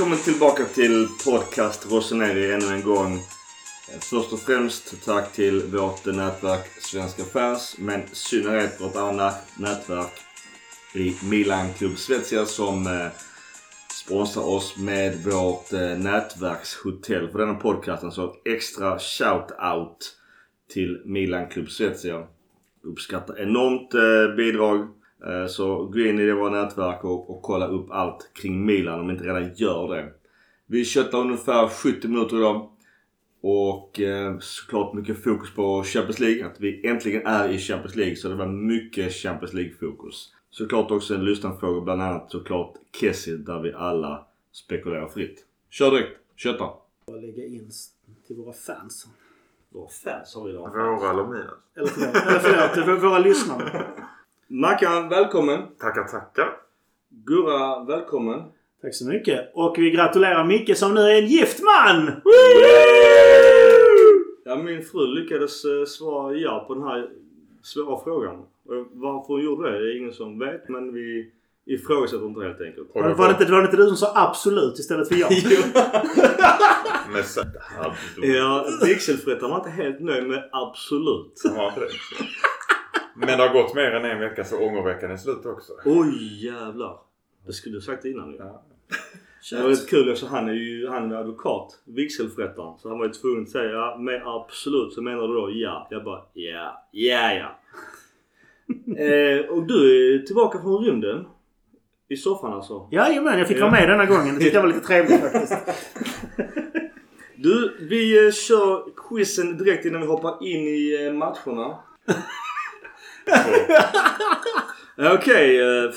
Välkommen tillbaka till podcast Rossoneri ännu en gång. Först och främst tack till vårt nätverk Svenska fans men i synnerhet vårt andra nätverk i Milan Club Svezia som eh, sponsrar oss med vårt eh, nätverkshotell för denna podcasten. Så extra shout-out till Milan Club Svezia. Uppskattar enormt eh, bidrag. Eh, Så gå in i det våra nätverk och, och kolla upp allt kring Milan om ni inte redan gör det. Vi köttar ungefär 70 minuter idag. Och eh, såklart mycket fokus på Champions League. Att vi äntligen är i Champions League. Så det var mycket Champions League-fokus. Såklart också en lyssnarfråga bland annat såklart Kessie där vi alla spekulerar fritt. Kör direkt. Kötta. att lägga in till våra fans. Våra fans har vi idag. Våra eller mina? Eller förlåt, eller förlåt våra lyssnare. Mackan, välkommen. Tackar, tackar. Gurra, välkommen. Tack så mycket. Och vi gratulerar Micke som nu är en gift man! Ja, min fru lyckades eh, svara ja på den här svåra frågan. Varför hon gjorde det är ingen som vet men vi ifrågasätter inte helt enkelt. Var då det, inte, var det inte du som sa absolut istället för ja? Ja, vigselförrättaren var inte helt nöjd med absolut. Men det har gått mer än en vecka så ångerveckan är slut också. Oj jävlar. Det skulle du sagt innan ju. Ja. Det var lite kul eftersom han är ju han är advokat. Vigselförrättaren. Så han var ju tvungen att säga ja, med absolut så menar du då ja. Jag bara ja, ja, ja. eh, och du är tillbaka från rymden. I soffan alltså. Jajamän, jag fick Ja. vara med denna gången. Det tyckte jag var lite trevligt faktiskt. Du, vi eh, kör quizen direkt innan vi hoppar in i eh, matcherna. Eh, Okej, eh,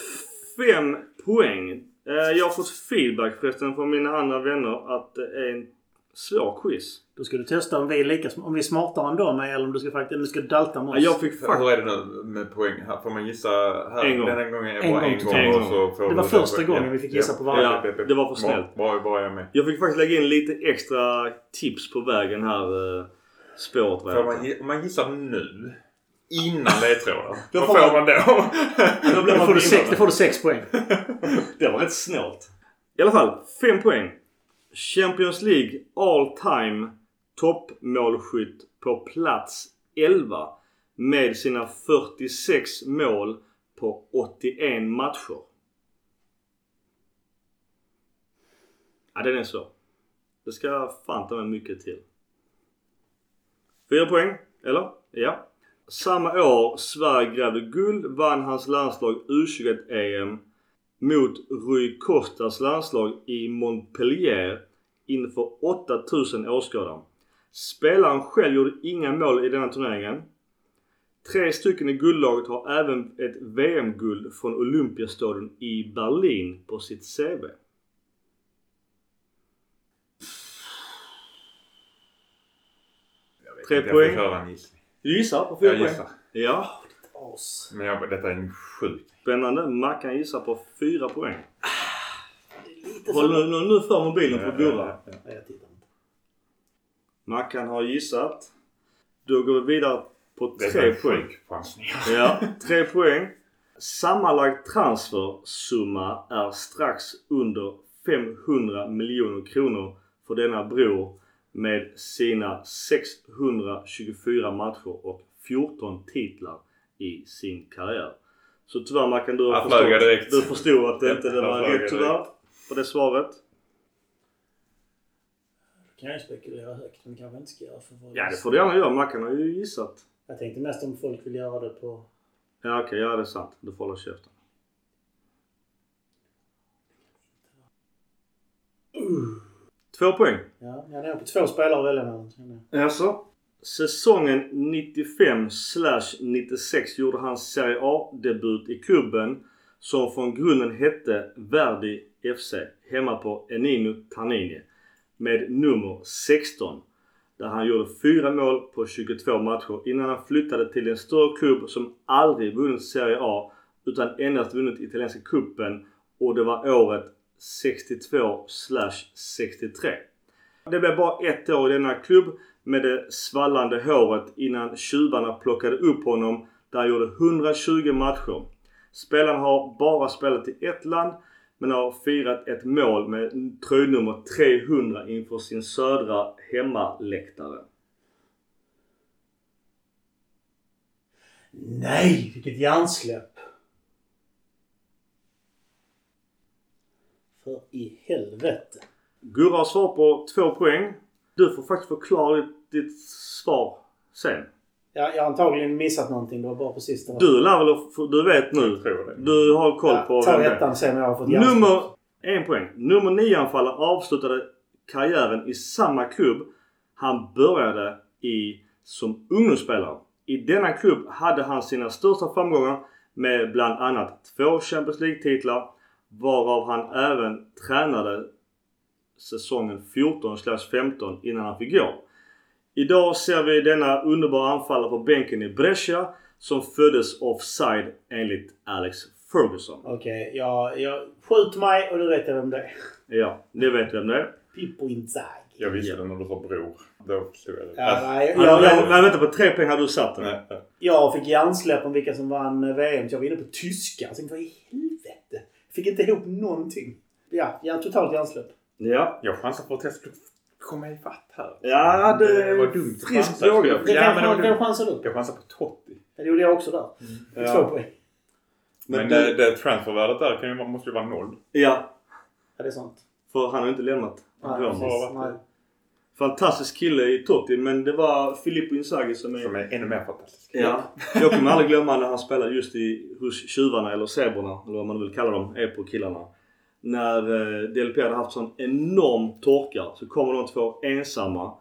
fem poäng. Eh, jag har fått feedback förresten från mina andra vänner att det är en svår quiz. Då ska du testa om vi är, lika, om vi är smartare än dem eller om du ska, faktiskt, du ska dalta med Ja, oss. jag fick Hur faktiskt... är det nu med poäng här? Får man gissa här? En gång. Den här gången är En bara gång en gång. totalt. och så får Det var första gången vi fick gissa på varje. Ja, det var för snällt. Bra, bra jag med. Jag fick faktiskt lägga in lite extra tips på vägen här. Spåret om man gissar nu innan ledtrådar. Då Vad får får man- man då? Då blir man får, du sex, då får du sex poäng. Det var rätt snällt. I alla fall, fem poäng. Champions League all time toppmålskytt på plats 11 med sina 46 mål på 81 matcher. Ja, den är så. Det ska fan ta mig mycket till. Fyra poäng, eller? Ja. Samma år Sverige grävde guld vann hans landslag U21-EM mot Rui Costas landslag i Montpellier inför 8000 åskådare. Spelaren själv gjorde inga mål i denna turneringen. Tre stycken i guldlaget har även ett VM-guld från Olympiastadion i Berlin på sitt CV. Tre poäng. Jag. Du gissar på fyra Jag poäng? gissar. Ja. As. Men jag, detta är en sjuk. Spännande. Mackan gissar på fyra poäng. Lite Håll nu, nu, nu för mobilen på Gurra. Ja, ja, ja. Nej, jag tittar inte. Mackan har gissat. Då går vi vidare på Det är tre en poäng. sjuk chansning. Ja, tre poäng. Sammanlagd transfersumma är strax under 500 miljoner kronor för denna bror med sina 624 matcher och 14 titlar i sin karriär. Så tyvärr Mackan, du, förstått- du förstod att det inte det var rätt tyvärr på det svaret. kan jag spekulera högt men kanske inte ska göra för vad Ja, det får du gärna göra. Mackan har ju gissat. Jag tänkte mest om folk vill göra det på... Ja, okej. ja, det är sant. Du får hålla käften. Två poäng. Ja, jag är på två spelare att välja mellan. känner jag. Alltså. Säsongen 95-96 gjorde han Serie A-debut i klubben som från grunden hette Verdi FC hemma på Enino Ternini med nummer 16. Där han gjorde fyra mål på 22 matcher innan han flyttade till en större klubb som aldrig vunnit Serie A utan endast vunnit italienska cupen och det var året 62-63. Det blev bara ett år i denna klubb med det svallande håret innan tjuvarna plockade upp honom där han gjorde 120 matcher. Spelaren har bara spelat i ett land men har firat ett mål med tröjnummer 300 inför sin södra hemmaläktare. Nej, vilket hjärnsläpp. För i helvete. Gurra har svar på två poäng. Du får faktiskt förklara ditt, ditt svar sen. Ja, jag har antagligen missat någonting. Det var bara precis det. Du lär väl du vet nu. Jag tror det. Du har koll på ja, Ta det är. ettan sen jag har fått hjärnsläpp. Nummer... En poäng. Nummer 9 anfallare avslutade karriären i samma klubb han började i som ungdomsspelare. I denna klubb hade han sina största framgångar med bland annat två Champions League-titlar varav han även tränade säsongen 14-15 innan han fick gå. Idag ser vi denna underbara anfallare på bänken i Brescia som föddes offside enligt Alex Ferguson. Okej, jag, jag skjut mig och nu vet jag vem det är. Ja, det vet vem det är. Pippo Inzaghi. Jag visste det när du sa bror. Då förstod jag det. Ja, Alltså, nej, jag, jag, vänta på tre poäng hade du satt den. jag fick hjärnsläpp om vilka som vann VM så jag var inne på tyska. Jag tänkte vad i helvete? Fick inte ihop någonting. Ja, ja totalt hjärnsläpp. Ja. Jag chansar på att jag skulle komma ifatt här. Ja, det var dumt. frisk fråga. Det Ja, men det vem chansar du? Jag chansar på Totti. Det gjorde jag också där. Ja. Två poäng. Men, Men, du, det, det transfervärdet där kan ju, måste ju vara noll. ja, Ja, det är sant. för han har inte lämnat Nej, precis. Nej. Fantastisk kille i Totti men det var Filippo Inzaghi som är... Som är ännu mer fantastisk. Ja. Jag kommer aldrig glömma när han spelade just i, hos tjuvarna eller zebrorna eller vad man vill kalla dem, Epo-killarna. När eh, DLP hade haft sån enorm torka så kommer de två ensamma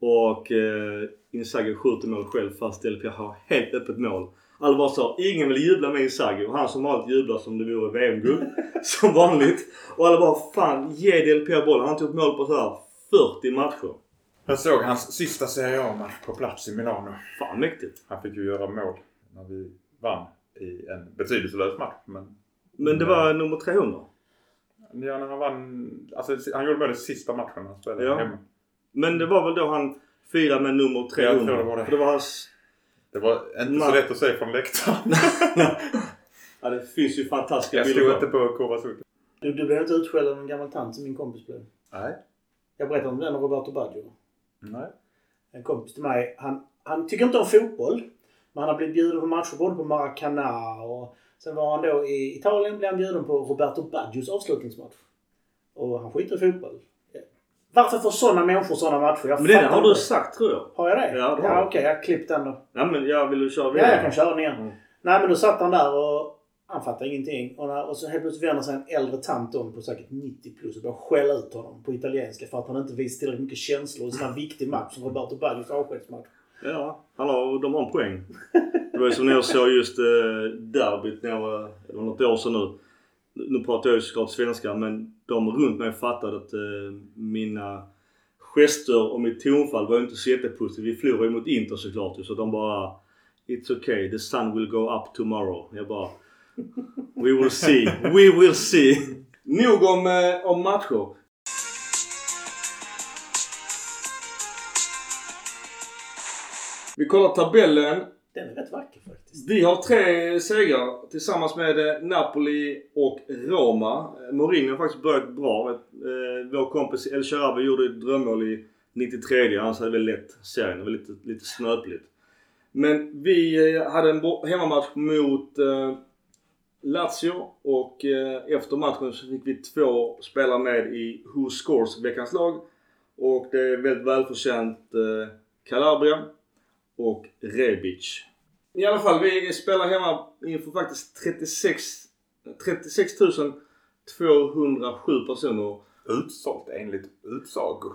och eh, Inzaghi skjuter mål själv fast DLP har helt öppet mål. Alla bara sa ingen vill jubla med Inzaghi och han som vanligt jublar som det vore VM-guld. som vanligt. Och alla bara fan ge DLP bollen. Han tog mål på så här 40 matcher. Jag såg hans sista Serie A-match på plats i Milano. Fan mäktigt. Han fick ju göra mål när vi vann i en betydelselös match. Men Men det var nummer 300. ja, när han vann... Alltså, han gjorde mål i sista matchen han spelade Ja. hemma. Men det var väl då han firade med nummer 300? Jag tror det var det. För det var hans... Det var inte så Man- lätt att se från läktaren. ja, det finns ju fantastiska Jag bilder stod på. inte på Kovasuk. Du, du blev inte utskälld av en gammal tant som min kompis blev. Nej. Jag berättade om den Roberto Baggio. Nej. En kompis till mig. Han, han tycker inte om fotboll. Men han har blivit bjuden på matcher både på Maracana och sen var han då i Italien blev han bjuden på Roberto Baggios avslutningsmatch. Och han skiter i fotboll. Varför får sådana människor sådana matcher? Jag Men det har du sagt tror jag. Har jag det? Ja, det har ja okej. jag klipp den då. Ja men jag vill du köra Ja, vidare? jag kan köra den igen. Mm. Nej men då satt han där och han fattar ingenting. Och, när, och så helt plötsligt vänder sig en äldre tant om på säkert 90 plus och börjar skälla ut honom på italienska för att han inte visar tillräckligt mycket känslor i en sån här viktig match som Roberto Baggios avskedsmatch. Ja, han har, de har en poäng. Det var ju som när jag såg just eh, derbyt när jag var, det var något år sedan nu. Nu pratar jag ju såklart svenska men de runt mig fattade att eh, mina gester och mitt tonfall var ju inte så jättepositivt. Vi förlorade ju mot Inter såklart ju, så de bara It's okay, the sun will go up tomorrow. Jag bara We will see, we will see. Nog om, eh, om matcher. Vi kollar tabellen. Den är rätt vacker faktiskt. Vi har tre segrar tillsammans med eh, Napoli och Roma. Eh, Mourinho har faktiskt börjat bra. Eh, Vår kompis El Sharawi gjorde ett drömmål i 93 annars hade väl lätt serien. Det var lite, lite snöpligt. Men vi hade en hemmamatch mot eh, Lazio och eh, efter matchen så fick vi två spelare med i Who Scores veckans lag. Och det är väldigt välförtjänt eh, Calabria och Rebic. I alla fall, vi spelar hemma inför faktiskt 36, 36 207 personer. Utsålt enligt utsagor.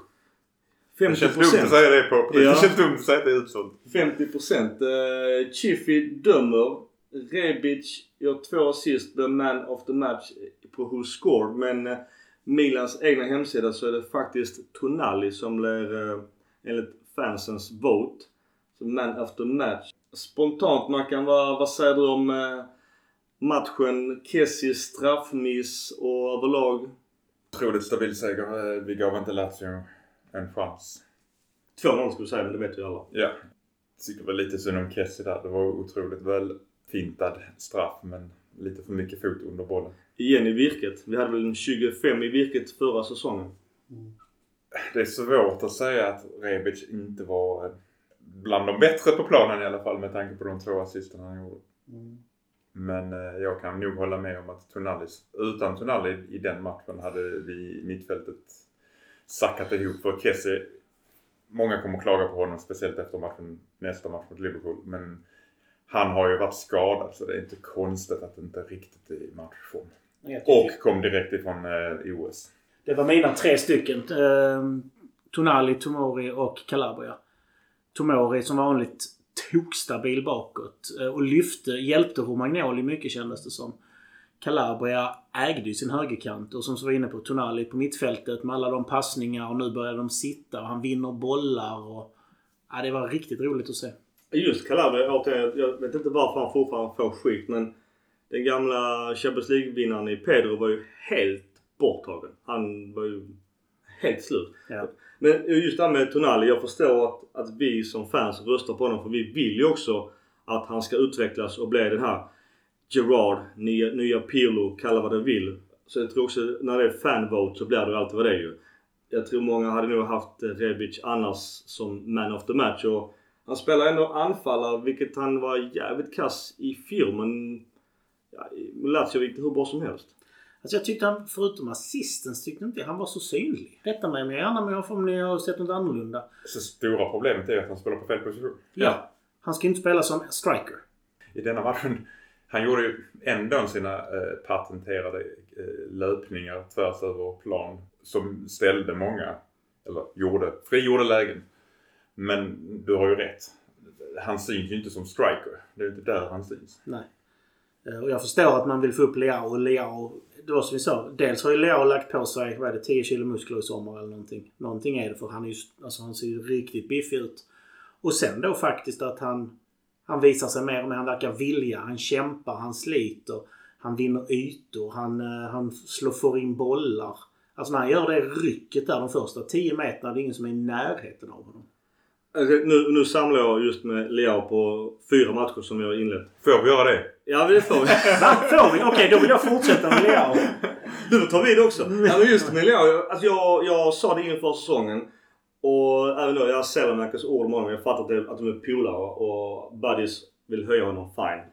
50 Det känns dumt att säga det på... Ja. Det känns dumt att säga att det är utsålt. 50 procent. Uh, Chiffy dömer. Rebic gör två assist, the man of the match på Who Scored. Men eh, Milans egna hemsida så är det faktiskt Tonali som blir uh, enligt fansens vote. som man of the match. Spontant Mackan, vad, vad säger du om eh, matchen? Kessis straffmiss och överlag? Otroligt stabil seger. Eh, Vi gav inte Lazio en chans. 2-0 skulle du säga, men det vet ju alla. Ja. Tycker väl lite synd om Kessie där. Det var otroligt väl fintad straff men lite för mycket fot under bollen. Igen i virket. Vi hade väl en 25 i virket förra säsongen. Det är svårt att säga att Rebic inte var bland de bättre på planen i alla fall med tanke på de två assisterna han gjorde. Mm. Men eh, jag kan nog hålla med om att Tonalis, utan Tonali i den matchen hade vi i mittfältet sackat ihop. För Kessie, många kommer klaga på honom speciellt efter matchen, nästa match mot Liverpool. Men han har ju varit skadad så det är inte konstigt att det inte riktigt är i matchform. Och kom direkt ifrån eh, OS. Det var mina tre stycken. Eh, Tonali, Tomori och Calabria. Tomori som vanligt tokstabil bakåt. Eh, och lyfte, hjälpte Romagnoli mycket kändes det som. Calabria ägde ju sin högerkant och som vi var inne på Tonali på mittfältet med alla de passningar och nu börjar de sitta och han vinner bollar och... Ja, det var riktigt roligt att se. Just Calabria, återigen, jag vet inte varför han fortfarande får skit men den gamla Champions League-vinnaren i Pedro var ju helt borttagen. Han var ju helt slut. Ja. Men just det här med Tonali. Jag förstår att, att vi som fans röstar på honom för vi vill ju också att han ska utvecklas och bli den här Gerard, nya, nya Pirlo, kalla vad du vill. Så jag tror också när det är fanvote så blir det alltid vad det är ju. Jag tror många hade nog haft Rebic annars som man of the match. Och han spelar ändå anfallare vilket han var jävligt kass i fjol men ja, Lazio gick det hur bra som helst. Alltså jag tyckte han, förutom assisten, tyckte inte jag han var så synlig. Rätta mig om jag gärna men om ni har sett något annorlunda. Så stora problemet är att han spelar på fel position. Ja. Han ska inte spela som striker. I denna matchen, han gjorde ju ändå sina eh, patenterade eh, löpningar tvärs över plan som ställde många, eller gjorde, frigjorde lägen. Men du har ju rätt. Han syns ju inte som striker. Det är inte där han syns. Nej. Eh, och jag förstår att man vill få upp Leao Leao... Det var som vi sa. Dels har ju Leao lagt på sig, vad är det, 10 kilo muskler i sommar eller någonting. Någonting är det för han är ju, alltså han ser ju riktigt biffig ut. Och sen då faktiskt att han... Han visar sig mer och mer. Han verkar vilja. Han kämpar. Han sliter. Han vinner ytor. Han, eh, han slår, får in bollar. Alltså när han gör det rycket där de första 10 meterna. Det är ingen som är i närheten av honom. Alltså, nu, nu samlar jag just med Leao på fyra matcher som vi har inlett. Får vi göra det? Ja det får vi. Va? Får vi? Okej, då vill jag fortsätta med Leao. Du får ta vid också. Ja, men just med Leao. Alltså jag, jag sa det inför säsongen. Och även då, jag Selemakers ord om honom. Jag fattar att, det, att de är polare och buddies vill höja honom. Fine.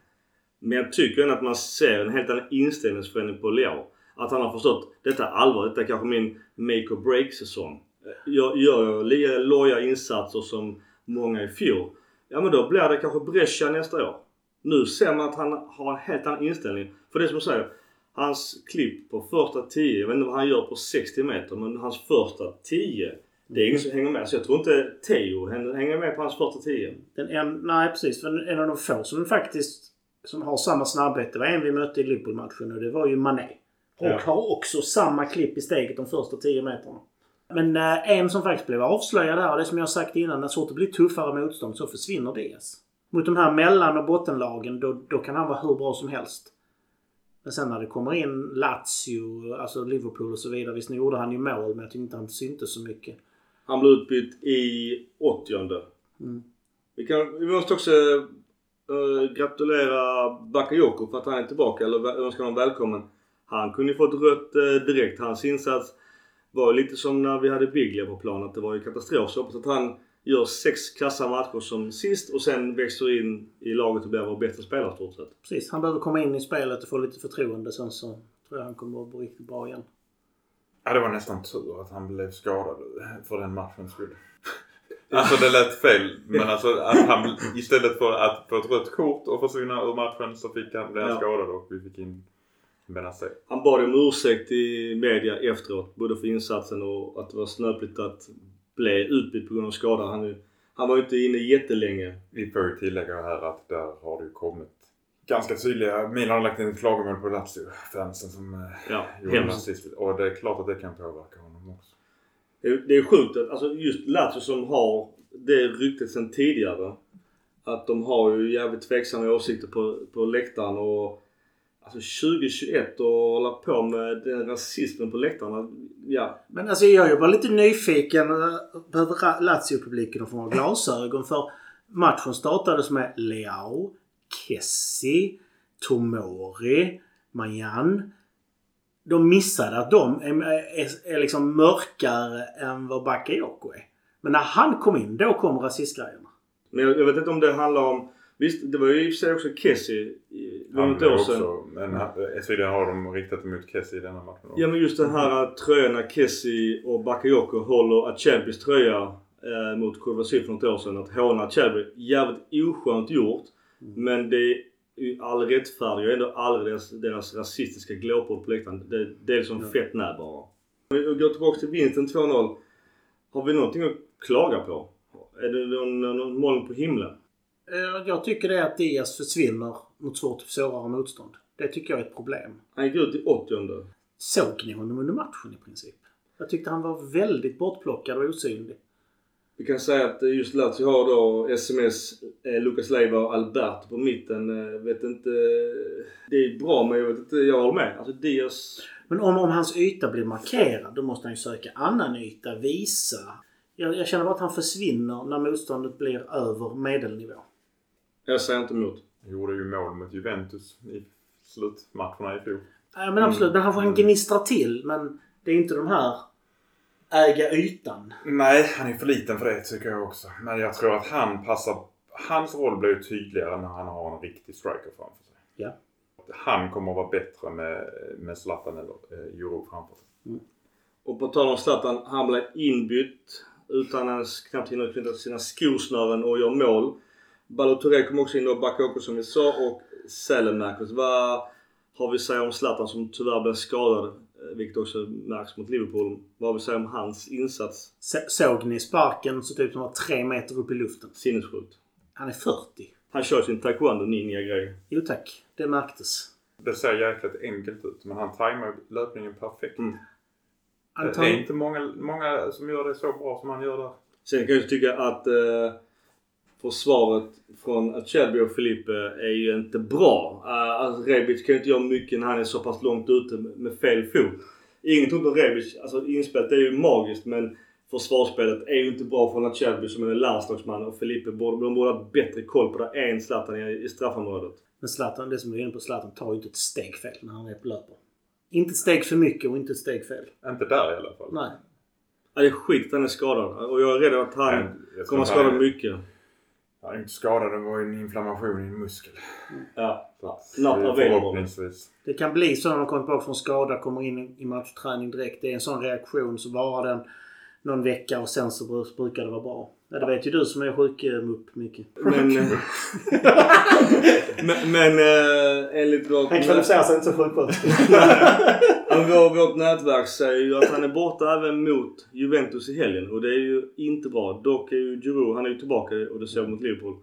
Men jag tycker ändå att man ser en helt annan inställningsförändring på Leao. Att han har förstått detta är allvar. Detta är kanske min make or break säsong. Gör gör jag lika loja insatser som många i fjol. Ja men då blir det kanske Brescia nästa år. Nu ser man att han har en helt annan inställning. För det som jag säger. Hans klipp på första 10, jag vet inte vad han gör på 60 meter, men hans första 10. Det är ingen som hänger med. Så jag tror inte Theo hänger med på hans första 10. Den en, nej precis. För en av de få som faktiskt som har samma snabbhet. Det var en vi mötte i Liverpool-matchen och det var ju Mané. Och Ja. har också samma klipp i steget de första 10 meterna. Men eh, en som faktiskt blev avslöjad där, och det som jag sagt innan, när det blir tuffare motstånd så försvinner DS. Mot de här mellan och bottenlagen, då, då kan han vara hur bra som helst. Men sen när det kommer in Lazio, alltså Liverpool och så vidare. Visst, nu gjorde han ju mål, men jag tyckte inte han syntes så mycket. Han blev utbytt i 80 Mm. vi, kan, vi måste också eh, gratulera Bakayoko för att han är tillbaka. Eller önska honom välkommen. Han kunde ju fått rött eh, direkt. Hans insats var ju lite som när vi hade Biglia på plan. Att det var ju katastrof. Så jag hoppas att han gör sex kassa matcher som sist och sen växer in i laget och blir vår bästa spelare stort sett. Precis, han behöver komma in i spelet och få lite förtroende. Sen så tror jag han kommer att vara riktigt bra igen. Ja, det var nästan tur att han blev skadad för den matchens skull. Alltså det lät fel. Men alltså att han istället för att få ett rött kort och försvinna ur matchen så fick han, han Ja. skadad och vi fick in Benazer. Han bad om ursäkt i media efteråt. Både för insatsen och att det var snöpligt att bli utbytt på grund av skada. Han, han var ju inte inne jättelänge. Vi får ju tillägga här att där har det ju kommit ganska tydliga... Milan har lagt in klagomål på Lazio-fansen som eh, Ja, gjorde nazistiskt. Och det är klart att det kan påverka honom också. Det är, det är sjukt att alltså just Lazio som har det ryktet sedan tidigare. Att de har ju jävligt tveksamma åsikter på, på läktaren och Alltså 2021 och hålla på med den rasismen på läktarna. Ja. Men alltså jag är bara lite nyfiken. eh, Behöver Lazio-publiken någon form av glasögon? För matchen startades med Leao, Kessie, Tomori, Majan. De missade att de är, är, är liksom mörkare än vad Bakayoko är. Men när han kom in, då kom rasistgrejerna. Men jag, jag vet inte om det handlar om... Visst, det var ju i och för sig också Kessie för något år också, sedan. men han- Esviden har de riktat emot Kessie i denna matchen. också. Ja men just den här tröjan när Kessie och Bakayoko håller Acelbis tröja eh, mot Kurvasy för något år sedan. Att håna Acelbi. Jävligt oskönt gjort. Men det är ju all rättfärdigar ändå aldrig deras, deras rasistiska glåpord på läktaren. Det, det är liksom Ja. fett när bara. Om vi går tillbaka till vinsten 2-0. Har vi någonting att klaga på? Är det någon, någon moln på himlen? Eh, Jag tycker det är att Diaz försvinner mot svårt svårare motstånd. Det tycker jag är ett problem. Han gick ut i 80 Såg ni honom under matchen i princip? Jag tyckte han var väldigt bortplockad och osynlig. Vi kan säga att eh, just Lazio har då SMS, eh, Lucas Leiva och Alberto på mitten. Eh, vet inte... Det är bra men jag vet inte, jag håller med. Alltså Diaz... Men om, om hans yta blir markerad då måste han ju söka annan yta, visa. Jag, jag känner bara att han försvinner när motståndet blir över medelnivå. Jag säger inte emot. Gjorde ju mål mot Juventus i slutmatcherna i fjol. Nej men absolut, men han får en gnistra till. Men det är inte de här äga ytan. Nej, han är för liten för det tycker jag också. Men jag tror att han passar... Hans roll blir tydligare när han har en riktig striker framför sig. Ja. Han kommer att vara bättre med, med Zlatan eller eh, Euro framför sig. Och på tal om Zlatan, han blev inbytt utan ens knappt hinner knyta sina skosnören och göra mål. Balotelli kom också in och backade upp som vi sa och Sälenmäkers. Vad har vi att säga om Zlatan som tyvärr blev skadad? eh, Vilket också märks mot Liverpool. Vad har vi att säga om hans insats? Så- Såg ni sparken så typ som var tre meter upp i luften? Sinnessjukt. Han är 40. Han kör sin taekwondo ninja grej. Jo tack, det märktes. Det ser jäkligt enkelt ut men han tajmar löpningen perfekt. Mm. Det är inte många, många som gör det så bra som han gör där. Sen kan jag tycka att eh, försvaret från Acerbi och Felipe är ju inte bra. Uh, alltså Rebic kan ju inte göra mycket när han är så pass långt ute med, fel fot. Inget ont om Rebic. Alltså inspelet är ju magiskt men försvarsspelet är ju inte bra från Acerbi som är en landslagsman och Felipe borde, de borde ha bättre koll på det. En Zlatan i, i straffområdet. Men Zlatan, det som du är inne på, Zlatan tar ju inte ett steg fel när han är på löper. Inte ett steg för mycket och inte ett steg fel. Inte där i alla fall. Nej. Ja, det är skit att han är skadad och jag är rädd att han kommer att skada mycket. Är inte skadad, det var en inflammation i en muskel. Ja. Så Not eh. Förhoppningsvis. Det kan bli så när man kommer tillbaka från skada, kommer in i matchträning direkt. Det är en sån reaktion så varar den någon vecka och sen så br- brukar det vara bra. Ja, det vet ju du som är sjukmupp Micke. Men... men, men äh, enligt. Han kvalificerar sig inte som sjuksköterska. Vår, vårt nätverk säger ju att han är borta även mot Juventus i helgen och det är ju inte bra. Dock är ju Giroud, han är ju tillbaka och det såg mot Liverpool.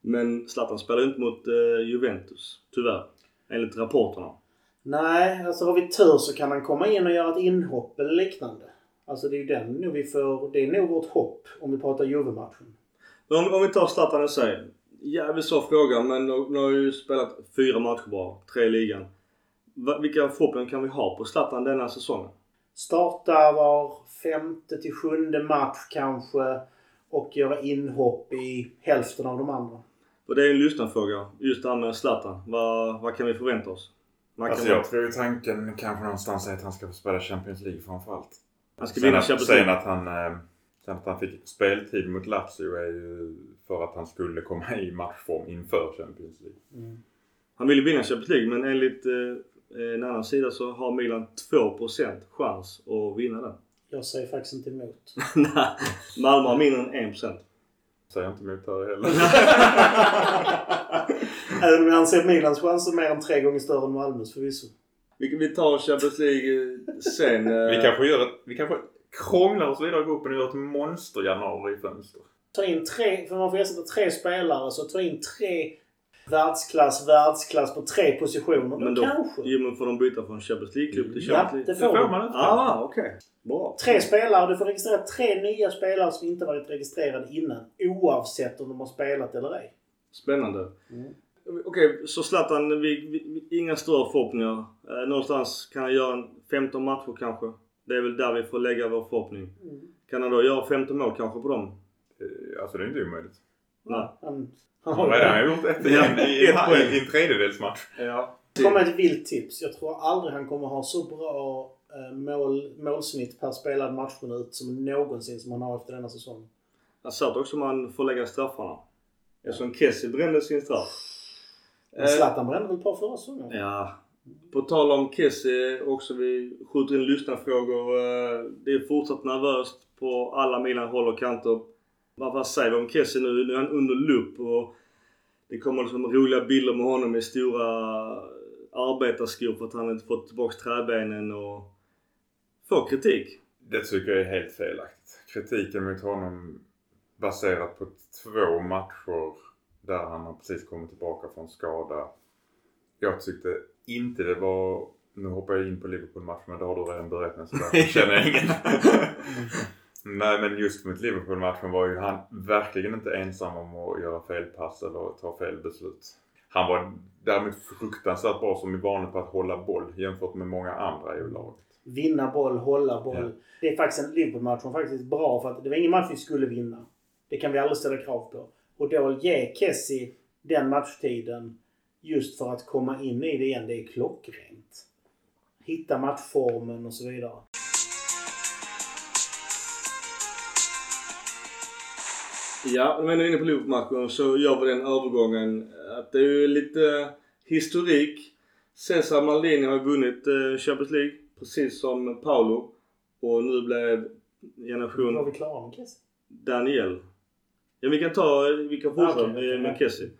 Men Zlatan spelar ju inte mot eh, Juventus, tyvärr. Enligt rapporterna. Nej, alltså har vi tur så kan han komma in och göra ett inhopp eller liknande. Alltså det är ju den nog vi får, det är nog vårt hopp om vi pratar Juve-matchen. Om, om vi tar Zlatan i sig. Jävligt svår fråga men nu nu har ju spelat fyra matcher bara. Tre i ligan. Vilka förhoppningar kan vi ha på Zlatan denna säsongen? Starta var femte till sjunde match kanske. Och göra inhopp i hälften av de andra. Och det är en lyssnarfråga. Just det här med Zlatan. Vad, vad kan vi förvänta oss? Man Alltså jag tror ju tanken kanske någonstans är att han ska få spela Champions League framförallt. han ska Sen vinna Champions sen League. att han... eh, Sen att han fick speltid mot Lazio är ju för att han skulle komma i matchform inför Champions League. Han vill ju vinna Champions League men enligt eh, en annan sida så har Milan 2% chans att vinna den. Jag säger faktiskt inte emot. Nej, Malmö har mindre än 1%. Säger inte emot här heller. Även om jag anser Milans chanser mer än tre gånger större än Malmös förvisso. Vi, vi tar Champions League eh, sen. eh, vi kanske gör ett, Vi kanske krånglar oss vidare i gruppen och gör ett monster januari-fönster. Ta in tre, för man får ersätta tre spelare, så ta in tre världsklass, världsklass på tre positioner. Men då, kanske. jo, men får de byta från Champions League-klubb till Ja, Champions det League? får Det de. får man inte. Ah, okej. Bra. Tre spelare. Du får registrera tre nya spelare som inte varit registrerade innan. Oavsett om de har spelat eller ej. Spännande. Mm. Okej, så Zlatan, vi, vi, vi, inga större förhoppningar. Eh, någonstans kan han göra en 15 matcher kanske. Det är väl där vi får lägga vår förhoppning. Kan han då göra 15 mål kanske på dem? Eh, Alltså det är inte omöjligt. Nej. Han, han Han har redan gjort ett Ja, igen i, ett poäng. i, i en tredjedelsmatch. Ja. Det kommer ett vilt tips. Jag tror aldrig han kommer ha så bra eh, mål, målsnitt per spelad matchminut som någonsin som han har efter denna säsong. Jag sa att också man får lägga straffarna. Eftersom Kessie brände sin straff. Men Zlatan brände väl ett par förra säsongen? Ja. På tal om Kessie också, vi skjuter in lyssnarfrågor. Eh, Det är fortsatt nervöst på alla Milan håll och kanter. Vad, vad säger vi om Kessie nu? Nu är han under lupp och det kommer liksom roliga bilder med honom i stora arbetarskor för att han inte fått tillbaka träbenen och får kritik. Det tycker jag är helt felaktigt. Kritiken mot honom baserat på två matcher där han har precis kommit tillbaka från skada. Jag tyckte inte det var... Nu hoppar jag in på Liverpool-matchen men det har du redan med så därför känner jag ingen. Nej men just mot Liverpool-matchen var ju han verkligen inte ensam om att göra fel pass eller ta fel beslut. Han var däremot fruktansvärt bra som är vanligt på att hålla boll jämfört med många andra i laget. Vinna boll, hålla boll. Ja. Det är faktiskt en Liverpool-match som faktiskt är bra för att det var ingen match vi skulle vinna. Det kan vi aldrig ställa krav på. Och då ge Kessie den matchtiden just för att komma in i det igen, det är klockrent. Hitta matchformen och så vidare. Ja, men inne på Liverpool-matchen så gör vi den övergången att det är ju lite historik. Cesar Maldini har vunnit eh, Champions League precis som Paolo. Och nu blev Var generation vi klara med Kessie? Daniel. Ja vi kan ta, vi kan fortsätta Okej, okej, med, med. Kessie.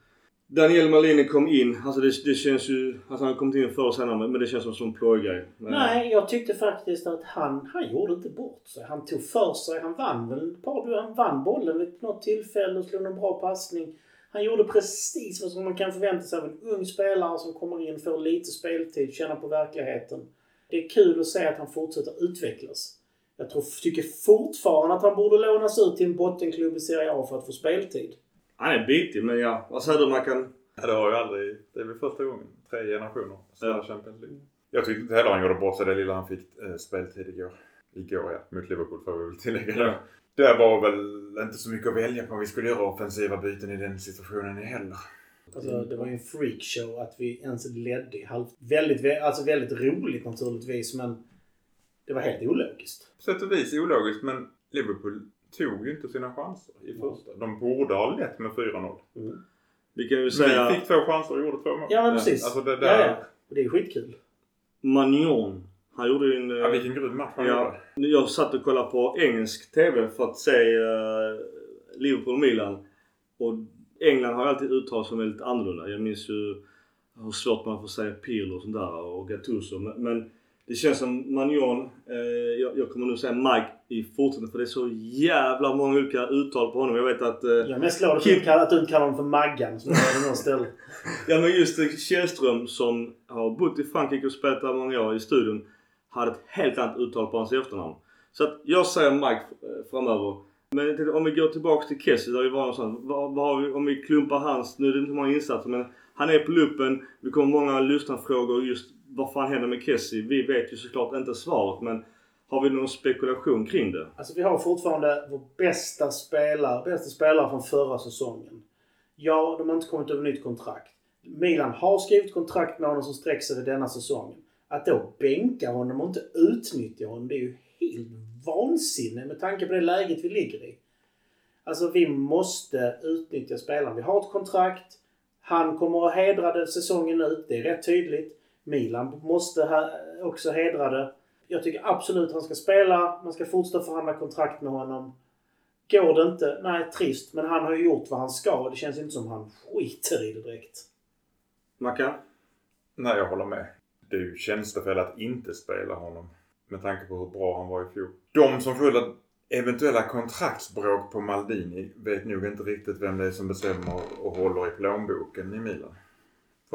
Daniel Malini kom in. Alltså det, det känns ju, alltså han har kommit in förr och senare men det känns som en plågrej. Nej, jag tyckte faktiskt att han, han gjorde inte bort sig. Han tog för sig. Han vann väl ett par, han vann bollen vid något tillfälle och slog en bra passning. Han gjorde precis vad som man kan förvänta sig av en ung spelare som kommer in, får lite speltid, känner på verkligheten. Det är kul att se att han fortsätter utvecklas. Jag tror, tycker fortfarande att han borde lånas ut till en bottenklubb i Serie A för att få speltid. Han är bitig men ja, vad säger du man kan... Ja, det har ju aldrig... Det är väl första gången. Tre generationer. Spela Ja. Champions League. Jag tyckte inte heller han gjorde bort sig det lilla han fick eh, speltid igår. Igår ja. Mot Liverpool får vi väl tillägga. Ja. Det var väl inte så mycket att välja på. Vi skulle göra offensiva byten i den situationen heller. Alltså, det var ju en freakshow att vi ens ledde i halv... Väldigt, vä- alltså väldigt roligt naturligtvis men det var helt ologiskt. På sätt och vis ologiskt men Liverpool tog ju inte sina chanser i första. De borde ha lett med 4-0. Vi kan ju Vi säga fick två chanser och gjorde två mål. Ja men precis. Alltså det ja, där... ja. Och det är skitkul. Magnon. Han gjorde ju en... eh, Ja, vilken grym match han Ja, gjorde. jag satt och kollade på engelsk TV för att se uh, Liverpool och Milan. Och England har alltid uttalat som väldigt annorlunda. Jag minns ju hur svårt man får säga Pirlo och sånt där och Gattuso. Men, men det känns som Magnon, eh, jag, jag kommer nu säga Mike i fortsättningen för det är så jävla många olika uttal på honom. Jag vet att... Eh, Jag är mest du, Kim- att du inte kallar honom för Maggan som hade något ställe. Ja men just eh, Källström som har bott i Frankrike och spelat där många år i studion hade ett helt annat uttal på hans efternamn. Så att jag säger Mike eh, framöver. Men tänkte, om vi går tillbaks till Kessie där vi var någonstans. Vad, vad har vi, om vi klumpar hans, nu är det inte många insatser men han är på luppen. Det kommer många lyssnarfrågor just vad fan händer med Kessie? Vi vet ju såklart inte svaret men har vi någon spekulation kring det? Alltså vi har fortfarande vår bästa spelare, bästa spelare från förra säsongen. Ja, de har inte kommit över nytt kontrakt. Milan har skrivit kontrakt med honom som sträcker sig till denna säsongen. Att då bänka honom och inte utnyttja honom, det är ju helt vansinne med tanke på det läget vi ligger i. Alltså vi måste utnyttja spelaren. Vi har ett kontrakt. Han kommer att hedra det säsongen ut. Det är rätt tydligt. Milan måste också hedra det. Jag tycker absolut han ska spela. Man ska fortsätta förhandla kontrakt med honom. Går det inte? Nej, trist. Men han har ju gjort vad han ska och det känns inte som han skiter i det direkt. Mackan? Nej, jag håller med. Det är ju tjänstefel att inte spela honom. Med tanke på hur bra han var i fjol. De som skyller eventuella kontraktsbråk på Maldini vet nog inte riktigt vem det är som bestämmer och håller i plånboken i Milan.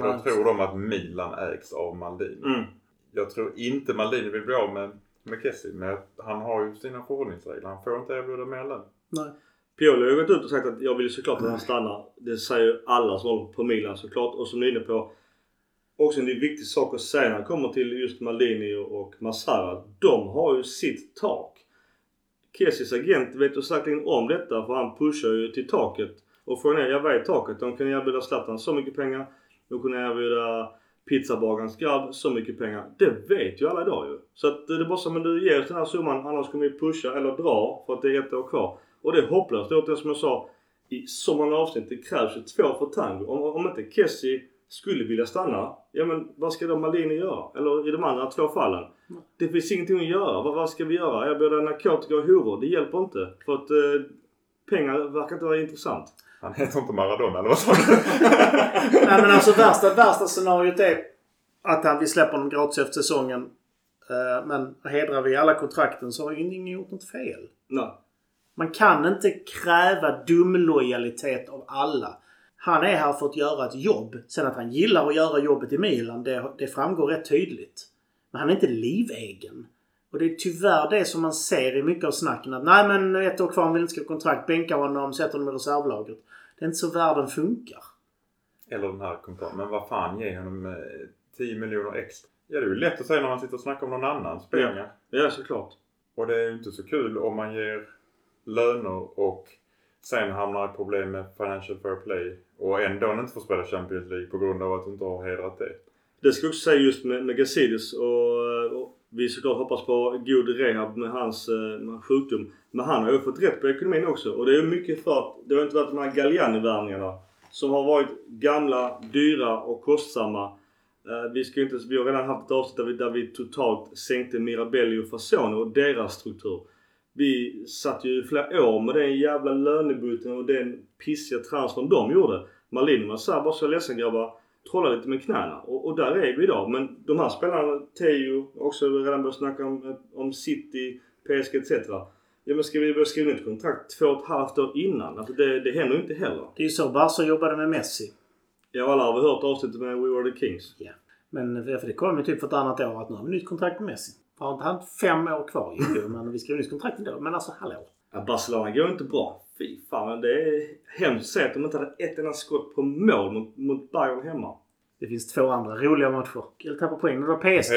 För då tror de att Milan ägs av Maldini. Mm. Jag tror inte Maldini vill bli av med, med Kessie. Men han har ju sina förhållningsregler. Han får inte erbjuda mer lön. Nej. Pioli har ju gått ut och sagt att jag vill såklart att han stannar. Det säger ju alla som håller på Milan såklart. Och som ni är inne på. Också en viktig sak att säga när det kommer till just Maldini och Massara. De har ju sitt tak. Kessies agent vet ju säkerligen om detta för han pushar ju till taket. Och frågan är, jag vet taket. De kan erbjuda Zlatan så mycket pengar. De kunde erbjuda pizzabagarens grabb så mycket pengar. Det vet ju alla idag ju. Så att det är bara så men du ger oss den här summan annars kommer vi pusha eller dra för att det är ett år kvar. Och det är hopplöst. Det är som jag sa i så många avsnitt. Det krävs ju två för tango. Om, om inte Kessie skulle vilja stanna. Ja men vad ska då Malini göra? Eller i de andra två fallen. Det finns ingenting att göra. Vad, vad ska vi göra? Erbjuda narkotika och horor? Det hjälper inte. För att eh, pengar verkar inte vara intressant. Han heter inte Maradona eller vad sa du? Nej men alltså värsta, värsta scenariot är att han, vi släpper honom gratis efter säsongen. Eh, Men hedrar vi alla kontrakten så har ju ingen gjort något fel. Nej. Man kan inte kräva dumlojalitet av alla. Han är här för att göra ett jobb. Sen att han gillar att göra jobbet i Milan, det, det framgår rätt tydligt. Men han är inte livegen. Och det är tyvärr det som man ser i mycket av snacken. Att nej men ett år kvar, han vill inte skriva kontrakt. Bänka honom, sätter honom i reservlaget. Det är inte så världen funkar. Eller den här kommentaren. Men vad fan, ge honom eh, 10 miljoner extra. Ja, det är ju lätt att säga när man sitter och snackar om någon annans pengar. Ja såklart. Och det är ju inte så kul om man ger löner och sen hamnar i problem med Financial Fair Play och ändå inte får spela Champions League på grund av att du inte har hedrat det. Det ska jag också säga just med, med Gazidis och, och vi såklart hoppas på god rehab med hans eh, med sjukdom. Men han har ju fått rätt på ekonomin också. Och det är ju mycket för att det har inte varit de här Galliani-värvningarna. Som har varit gamla, dyra och kostsamma. Eh, vi, ska ju inte, vi har redan haft ett avsnitt där vi, där vi totalt sänkte Mirabelli och Fasone och deras struktur. Vi satt ju i flera år med den jävla lönebudgeten och den pissiga transfern de gjorde. Malin var såhär, bara så ledsen grabbar. Trolla lite med knäna. Och, och där är vi idag. Men de här spelarna, Teo, också redan börjat snacka om, om City, PSG etc. Ja men ska vi börja skriva nytt kontrakt två och ett halvt år innan? Alltså det, det händer ju inte heller. Det är ju så Barca jobbade med Messi. Ja alla har väl hört avsnittet med We Were The Kings. Ja. Men för det kom ju typ för ett annat år att nu har vi nytt kontrakt med Messi. Har inte han fem år kvar ju men vi skrev nytt kontrakt ändå. Men alltså hallå. Ja, Barcelona går inte bra. Fy fan men det är hemskt att de inte hade ett enda skott på mål mot, mot Bayern hemma. Det finns två andra roliga matcher. Eller tappar poäng. Det var PSG.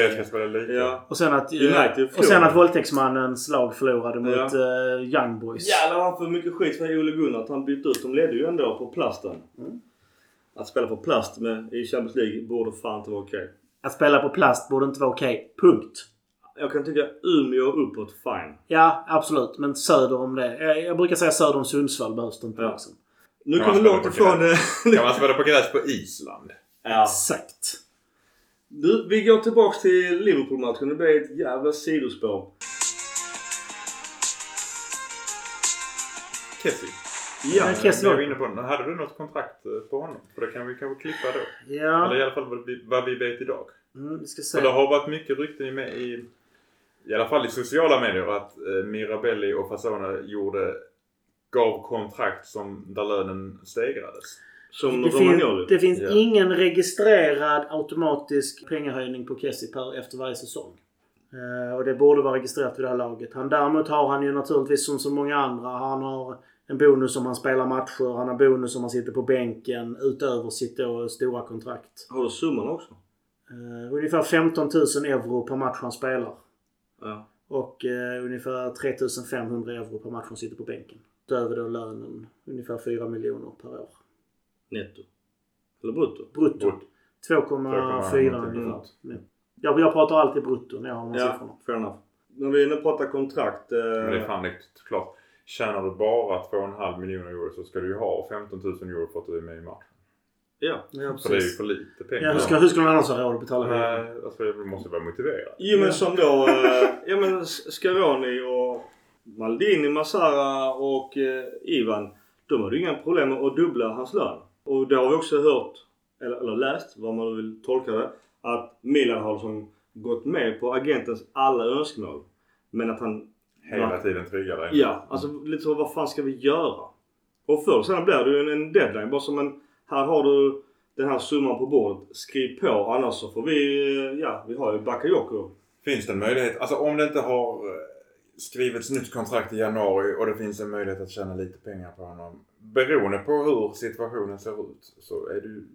Ja. Och sen att, United och sen att våldtäktsmannens lag förlorade mot Ja. eh, Young Boys. Jävlar han får mycket skit för Ole Gunnar att han bytte ut. De ledde ju ändå på plasten. Mm. Att spela på plast med, i Champions League borde fan inte vara okej. Att spela på plast borde inte vara okej. Punkt. Jag kan tycka Umeå uppåt, fine. Ja, absolut. Men söder om det. Jag, jag brukar säga söder om Sundsvall behövs det inte. Ja. Liksom. Nu Kan kommer vi långt ifrån det. Kan man spela på gräs på Island? ja. Exakt. Du, vi går tillbaks till Liverpool-matchen. Det blev ett jävla sidospår. Kessie. Ja, Men Kessie jag var- inne på den. Hade du något kontrakt eh, på honom? För det kan vi kanske klippa då. Ja. Eller i alla fall vad vi, vad vi vet idag. Mm, vi ska För det se. har varit mycket rykten i, med i, i alla fall i sociala medier att eh, Mirabelli och Fasone gjorde gav kontrakt som där lönen stegrades. Som Det, fin, det finns Ja. ingen registrerad automatisk pengahöjning på Kessie per efter varje säsong. Eh, och det borde vara registrerat vid det här laget. Han, däremot har han ju naturligtvis som så många andra. Han har en bonus om han spelar matcher. Han har bonus om han sitter på bänken utöver sitt då stora kontrakt. Har du summan också? Eh, ungefär 15 000 euro per match han spelar. Ja. Och eh, ungefär 3500 euro per match han sitter på bänken. Utöver då lönen ungefär 4 miljoner per år. Netto. Eller brutto? Brutto. Brutto. 2,4 någonting ungefär. sånt. Ja. Jag, jag pratar alltid brutto när jag har de Ja, siffrorna. fair enough. När vi nu pratar kontrakt. Eh, Men det är fan klart. Tjänar du bara 2,5 miljoner euro så ska du ju ha 15 000 euro för att du är med i matchen. Ja. Ja, För det är ju precis. för lite pengar. Ja, hur, ska, hur skulle man annars ha råd att betala hyran? Nej, alltså du måste vara motiverad. Jo men Ja. som då, eh, ja men Scaroni och Maldini, Massara och eh, Ivan. De hade ju inga problem med att dubbla hans lön. Och det har vi också hört, eller, eller läst, vad man vill tolka det. Att Milan har liksom gått med på agentens alla önskemål. Men att han... Hela tiden trygga dig. Ja, alltså lite så vad fan ska vi göra? Och förr sen blir det ju en, en deadline. Bara som en, här har du den här summan på bordet. Skriv på annars så får vi, eh, ja vi har ju Bakayoko. Finns det en möjlighet, alltså om det inte har eh, skrivits nytt kontrakt i januari och det finns en möjlighet att tjäna lite pengar på honom. Beroende på hur situationen ser ut så är du,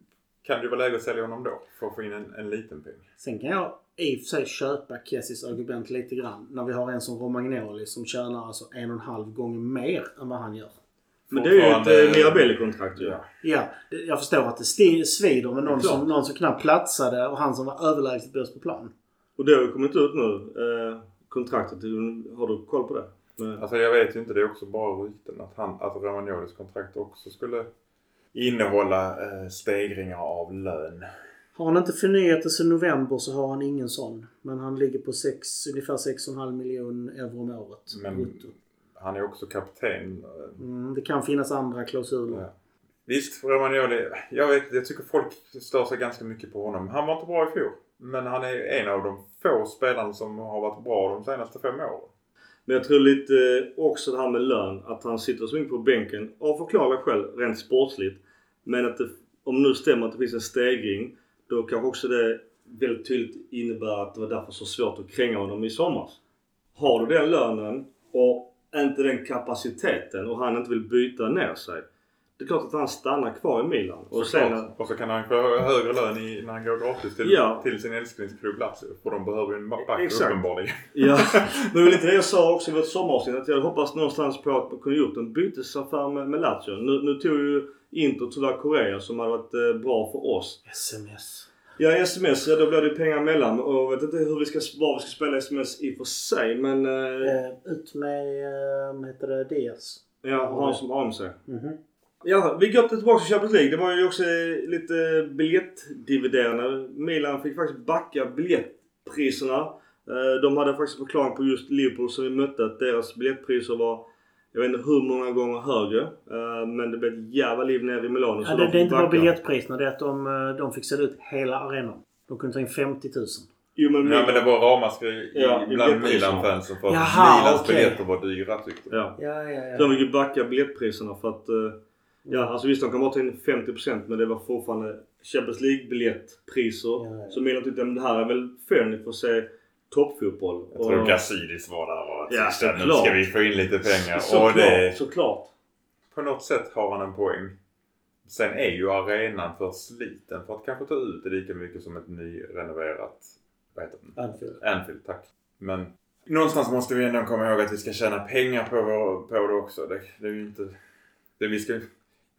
kan det vara läge att sälja honom då för att få in en, en liten peng. Sen kan jag i och för sig köpa Kessis argument lite grann. När vi har en som Romagnoli som tjänar alltså en och en halv gång mer än vad han gör. Men det är ju ett eh, Mirabelli-kontrakt ju. Ja. Ja, jag förstår att det sti- svider med någon som, någon som knappt platsade och han som var överlägset bäst på plan. Och det har ju kommit ut nu. Eh, kontraktet. Har du koll på det? Men, Alltså jag vet ju inte, det är också bara rykten att, han, att Romagnolis kontrakt också skulle innehålla eh, stegringar av lön. Har han inte förnyat det sedan november så har han ingen sån. Men han ligger på sex, ungefär 6,5 miljoner euro om året. Men. Han är också kapten. Mm, det kan finnas andra klausuler. Ja. Visst, Romagnoli. Jag, vet, jag tycker folk stör sig ganska mycket på honom. Han var inte bra i fjol. Men han är en av de få spelarna som har varit bra de senaste fem åren. men jag tror lite eh, också det här med lön. Att han sitter så mycket på bänken. Av förklarliga skäl rent sportsligt. Men att det, om nu stämmer att det finns en stegring. Då kanske också det väldigt tydligt innebär att det var därför så svårt att kränga honom i somras. Har du den lönen och inte den kapaciteten och han inte vill byta ner sig. Det är klart att han stannar kvar i Milan. Och sen. Och så kan han få högre lön i, när han går gratis till, Ja. till sin älsklingsklubb Lazio. För de behöver ju en back Exakt. uppenbarligen. Ja, men det var lite det jag sa också i vårt sommaravsnitt. Att jag hoppas någonstans på att man kunde gjort en bytesaffär med, med Lazio. Nu, nu tog ju Inter tyvärr Korea som hade varit eh, bra för oss. SMS. Ja, sms, ja, då blir det pengar emellan. Och jag vet inte hur vi ska, var vi ska spela sms i och för sig. Men eh, Eh, ut med, eh, vad heter det, Diaz. ja, ha som AMC. Mhm. Ja, vi går tillbaka till Champions League. Det var ju också lite biljettdividerande. Milan fick faktiskt backa biljettpriserna. Eh, De hade faktiskt förklaring på just Liverpool som vi mötte att deras biljettpriser var jag vet inte hur många gånger högre. Eh, Men det blev ett jävla liv nere i Milano. så Ja, de det, det är inte bara biljettpriserna. Det är att de, eh, de fick sälja ut hela arenan. De kunde ta in 50 000. Jo men, Ja men det var ramaskri Ja, i bland. Milan-fansen för att Jaha, Milans okej. biljetter var dyra tyckte de. Ja. Ja, ja, Så de fick ju backa biljettpriserna för att... eh, Ja, alltså visst de kan bara ta in 50% men det var fortfarande Champions League-biljettpriser. Ja, ja. Så Milan tyckte att det här är väl fair ni får se toppfotboll. Jag tror Gazidis var där och Ja, tyckte att nu ska vi få in lite pengar. Såklart, och det, såklart. på något sätt har han en poäng. Sen är ju arenan för sliten för att kanske ta ut det lika mycket som ett nyrenoverat, vad heter den? Anfield. Anfield, tack. Men någonstans måste vi ändå komma ihåg att vi ska tjäna pengar på, vår, på det också. Det, det är ju inte... Det, vi ska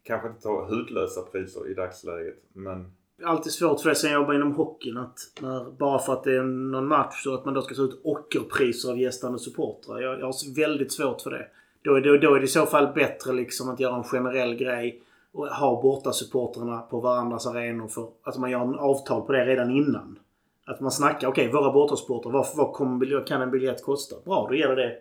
kanske inte ta hutlösa priser i dagsläget. Men Alltid svårt för det sen jag jobbar inom hockeyn att när, bara för att det är någon match så att man då ska ta ut ockerpriser av gästande supportrar. Jag, jag har väldigt svårt för det. Då är, det, då är det i så fall bättre liksom att göra en generell grej och ha borta supporterna på varandras arenor för att man gör en avtal på det redan innan. Att man snackar, okej våra bortasupportrar, vad, vad kommer, kan en biljett kosta? Bra, då gäller det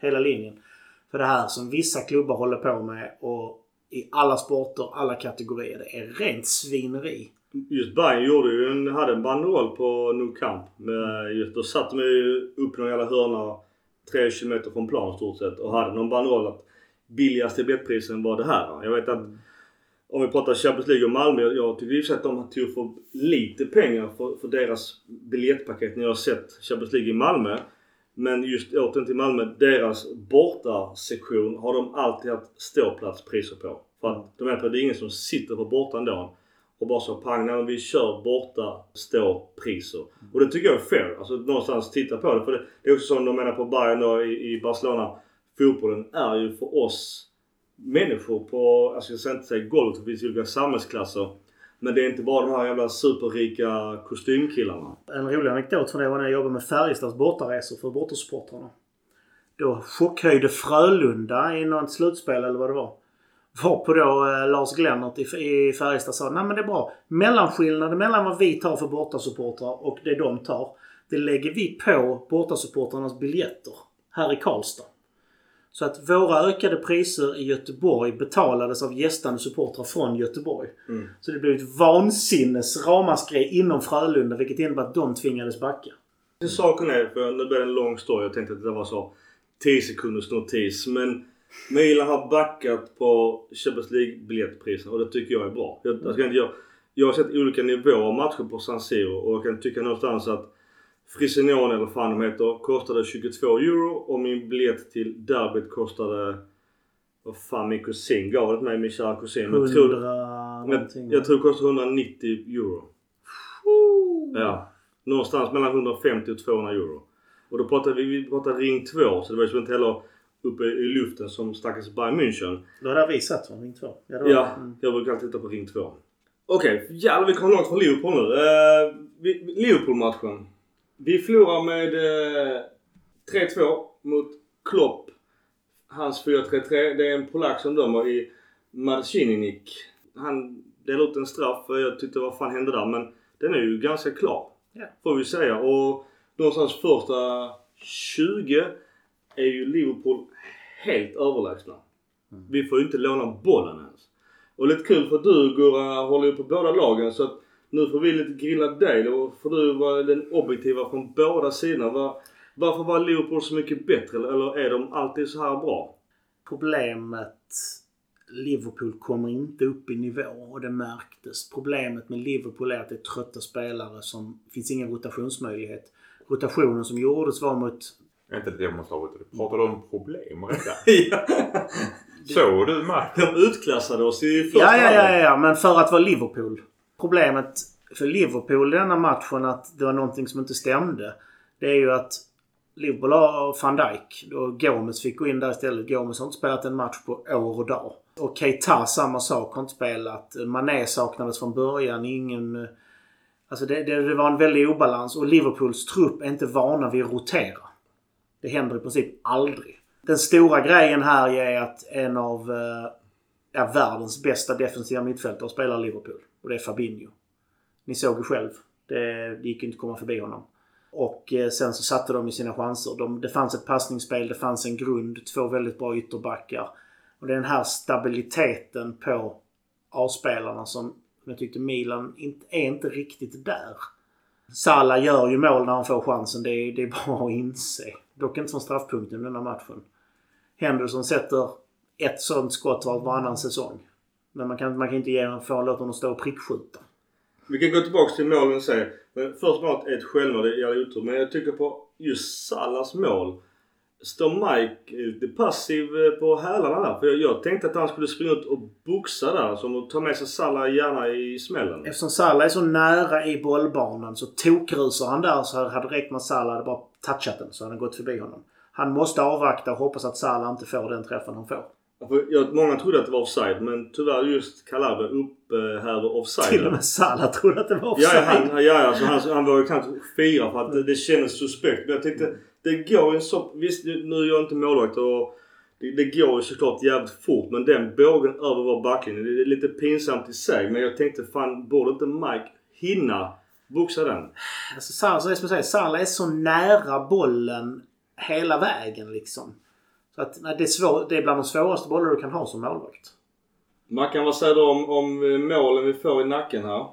hela linjen. För det här som vissa klubbar håller på med och i alla sporter, alla kategorier, det är rent svineri. Just Bayern gjorde ju en, hade en banderoll på Nou Camp. Med just, då satt de ju upp i någon jävla hörna 3 kilometer från plan i stort sett och hade någon banderoll att billigaste biljettprisen var det här. Jag vet att om vi pratar Champions League och Malmö. Jag tycker i och för sig att de tog för lite pengar för, för deras biljettpaket när jag har sett Champions League i Malmö. Men just återigen till Malmö. Deras bortasektion har de alltid haft ståplatspriser på. För att de är att det är ingen som sitter på bortan då och bara så pang, när vi kör borta ståpriser. Och det tycker jag är fair. Alltså någonstans titta på det. För det, det är också som de menar på Bayern då i, i Barcelona. Fotbollen är ju för oss människor på, alltså jag ska inte säga golvet, för det finns ju olika samhällsklasser. Men det är inte bara de här jävla superrika kostymkillarna. En rolig anekdot från det var när jag jobbade med Färjestads bortaresor för bortasupportrarna. Då chockhöjde Frölunda i något slutspel eller vad det var. Varpå då eh, Lars Glennert i, i Färjestad sa nej men det är bra. Mellanskillnaden mellan vad vi tar för bortasupportrar och det de tar. Det lägger vi på bortasupportrarnas biljetter här i Karlstad. Så att våra ökade priser i Göteborg betalades av gästande supportrar från Göteborg. Mm. Så det blev ett vansinnes ramaskri inom Frölunda vilket innebär att de tvingades backa. Det Saken är, för nu blir det en lång story. Jag tänkte att det var så 10 sekunders notis. Men Milan har backat på Champions League biljettpriserna och det tycker jag är bra. Jag, jag, jag, jag har sett olika nivåer av matcher på San Siro och jag kan tycka någonstans att Frisinone eller vad fan de heter kostade 22 euro och min biljett till derbyt kostade vad fan min kusin gav det till mig, min kära kusin. Men jag tror, 100 någonting. jag tror det kostade 190 euro. Ja. Någonstans mellan 150 och 200 euro. Och då pratade vi, vi pratade ring 2 så det var ju inte heller uppe i luften som stackars Bayern München. Det var där vi satt va? Ring 2? Ja, var Ja, Mm. jag brukar alltid titta på ring 2. Okej, jävlar vi kommer långt från Liverpool nu. Uh, Liverpool-matchen. Vi förlorar med eh, 3-2 mot Klopp. Hans 4-3-3. Det är en polack som dömer i Marcininik. Han delade ut en straff. och Jag tyckte vad fan hände där? Men den är ju ganska klar. Ja. Får vi säga. Och någonstans första 20 är ju Liverpool helt överlägsna. Vi får ju inte låna bollen ens. Och lite kul för du Gurra håller ju på båda lagen så att nu får vi lite grilla dig. Då får du vara den objektiva från båda sidorna. Var, varför var Liverpool så mycket bättre? Eller är de alltid så här bra? Problemet Liverpool kommer inte upp i nivå och det märktes. Problemet med Liverpool är att det är trötta spelare som... Finns ingen rotationsmöjlighet. Rotationen som gjordes var mot... Är inte det måste. Pratar du om problem redan? ja. Såg du matchen? De utklassade oss i första Ja, ja, ja, ja, men för att vara Liverpool. Problemet för Liverpool i denna matchen att det var någonting som inte stämde. Det är ju att Liverpool har van Dijk. Och Gomes fick gå in där istället. Gomes har inte spelat en match på år och dag. Och Keita samma sak. Har inte spelat. Mané saknades från början. Ingen... Eh, alltså det, det, det var en väldig obalans. Och Liverpools trupp är inte vana vid att rotera. Det händer i princip aldrig. Den stora grejen här är att en av eh, ja, världens bästa defensiva mittfältare spelar i Liverpool. Och det är Fabinho. Ni såg ju själv. Det, det gick inte att komma förbi honom. Och eh, sen så satte de ju sina chanser. De, det fanns ett passningsspel, det fanns en grund, två väldigt bra ytterbackar. Och det är den här stabiliteten på A-spelarna som jag tyckte Milan inte, är inte riktigt där. Salah gör ju mål när han får chansen. Det är, det är bara att inse. Dock inte från straffpunkten i denna matchen. Henderson sätter ett sånt skott var varannan säsong. Men man kan, man kan inte ge få låta honom stå och prickskjuta. Vi kan gå tillbaks till målen sen. Men först målet är ett självmål, det jävla otur. Men jag tycker på just Salas mål. Står Mike lite passiv eh, på hälarna där? För jag, jag tänkte att han skulle springa ut och boxa där. Som att ta med sig Salah gärna i smällen. Eftersom Salah är så nära i bollbanan så tokrusar han där så hade räckt med att Salah hade bara touchat den så hade han gått förbi honom. Han måste avvakta och hoppas att Salah inte får den träffen han får. Jag, många trodde att det var offside men tyvärr just Calabria upphäver offside. Till och med Salah trodde att det var offside. ja, han, ja, alltså, han, han var ju knappt fira för att det, det kändes suspekt. Men jag tänkte, det går ju så... Visst, nu är jag inte målvakt och det, det går ju såklart jävligt fort. Men den bågen över vår backlinje, det är lite pinsamt i sig. Men jag tänkte fan, borde inte Mike hinna boxa den? Alltså, Salah, det som jag säger, Salah är så nära bollen hela vägen liksom. Så att, nej, det, är svår, det är bland de svåraste bollar du kan ha som målvakt. Mackan, vad säger du om, om eh, målen vi får i nacken här?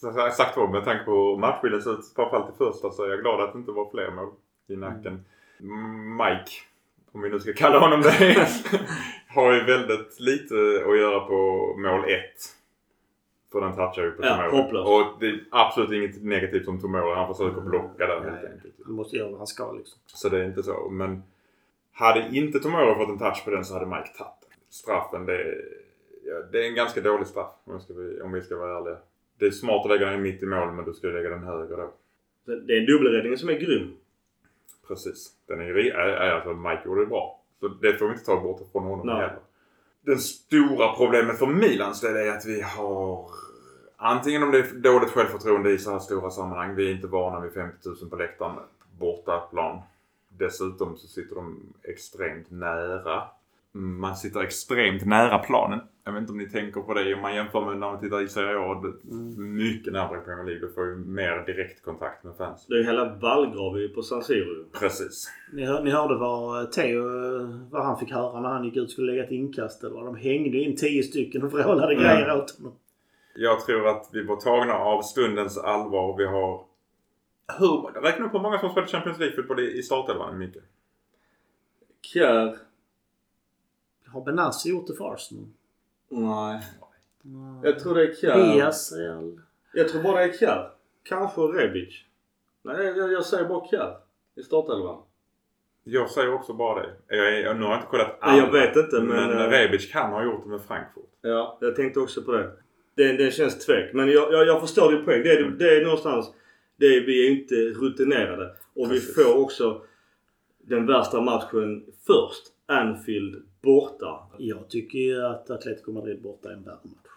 Så jag har sagt vad med tanke på hur matchbilden ser ut, framförallt i första, så är jag glad att det inte var fler mål i nacken. Mike, om vi nu ska kalla honom det, har ju väldigt lite att göra på mål 1. För den touchar ju på Ja, Tomori. Och det är absolut inget negativt om Tomori. Han försöker blocka där helt enkelt. Han måste göra vad han ska liksom. Så det är inte så. Men hade inte Tomori fått en touch på den så hade Mike tagit den. Straffen, det är, ja, det är en ganska dålig straff om, ska, om vi ska vara ärliga. Det är smart att lägga den mitt i mål men du ska lägga den högre då. Det är en dubbelräddning som är grym. Precis. Den är ju alltså Mike gjorde det bra. Så det får vi inte ta bort från honom Nej. heller. Det stora problemet för Milans del är att vi har antingen om det är dåligt självförtroende i så här stora sammanhang. Vi är inte vana vid 50 000 på läktaren. Bortaplan. Dessutom så sitter de extremt nära. Man sitter extremt nära planen. Jag vet inte om ni tänker på det om man jämför med när man tittar i Serie A. Det- Mycket närmare Premier League. Du får ju mer direktkontakt med fans. Det är ju hela vallgrav på San Siro. Precis. Ni, hör, ni hörde vad Theo, vad han fick höra när han gick ut och skulle lägga ett inkast. Eller vad. De hängde in tio stycken och vrålade Mm. grejer åt honom. Jag tror att vi var tagna av stundens allvar. Vi har... Hur? Räkna upp hur många som spelat Champions League-fotboll i i startelvan, Micke. Kjär? Har Benassi gjort det för Arsenal? Nej. Jag tror det är Kjär. Diaz, Real. Jag tror bara det är Kjär. Kanske Rebic. Nej, jag, jag säger bara Kjär. I startelvan. Jag säger också bara det. Jag, jag, nu har jag inte kollat Nej, jag alla, vet inte, men, Men eh, Rebic kan ha gjort det med Frankfurt. Ja, jag tänkte också på det. Det, det känns tvek. Men jag, jag, jag förstår din poäng. Det är, det är någonstans... Det är, vi är inte rutinerade. Och Precis. vi får också den värsta matchen först. Anfield borta. Jag tycker ju att Atletico Madrid borta är en värre match.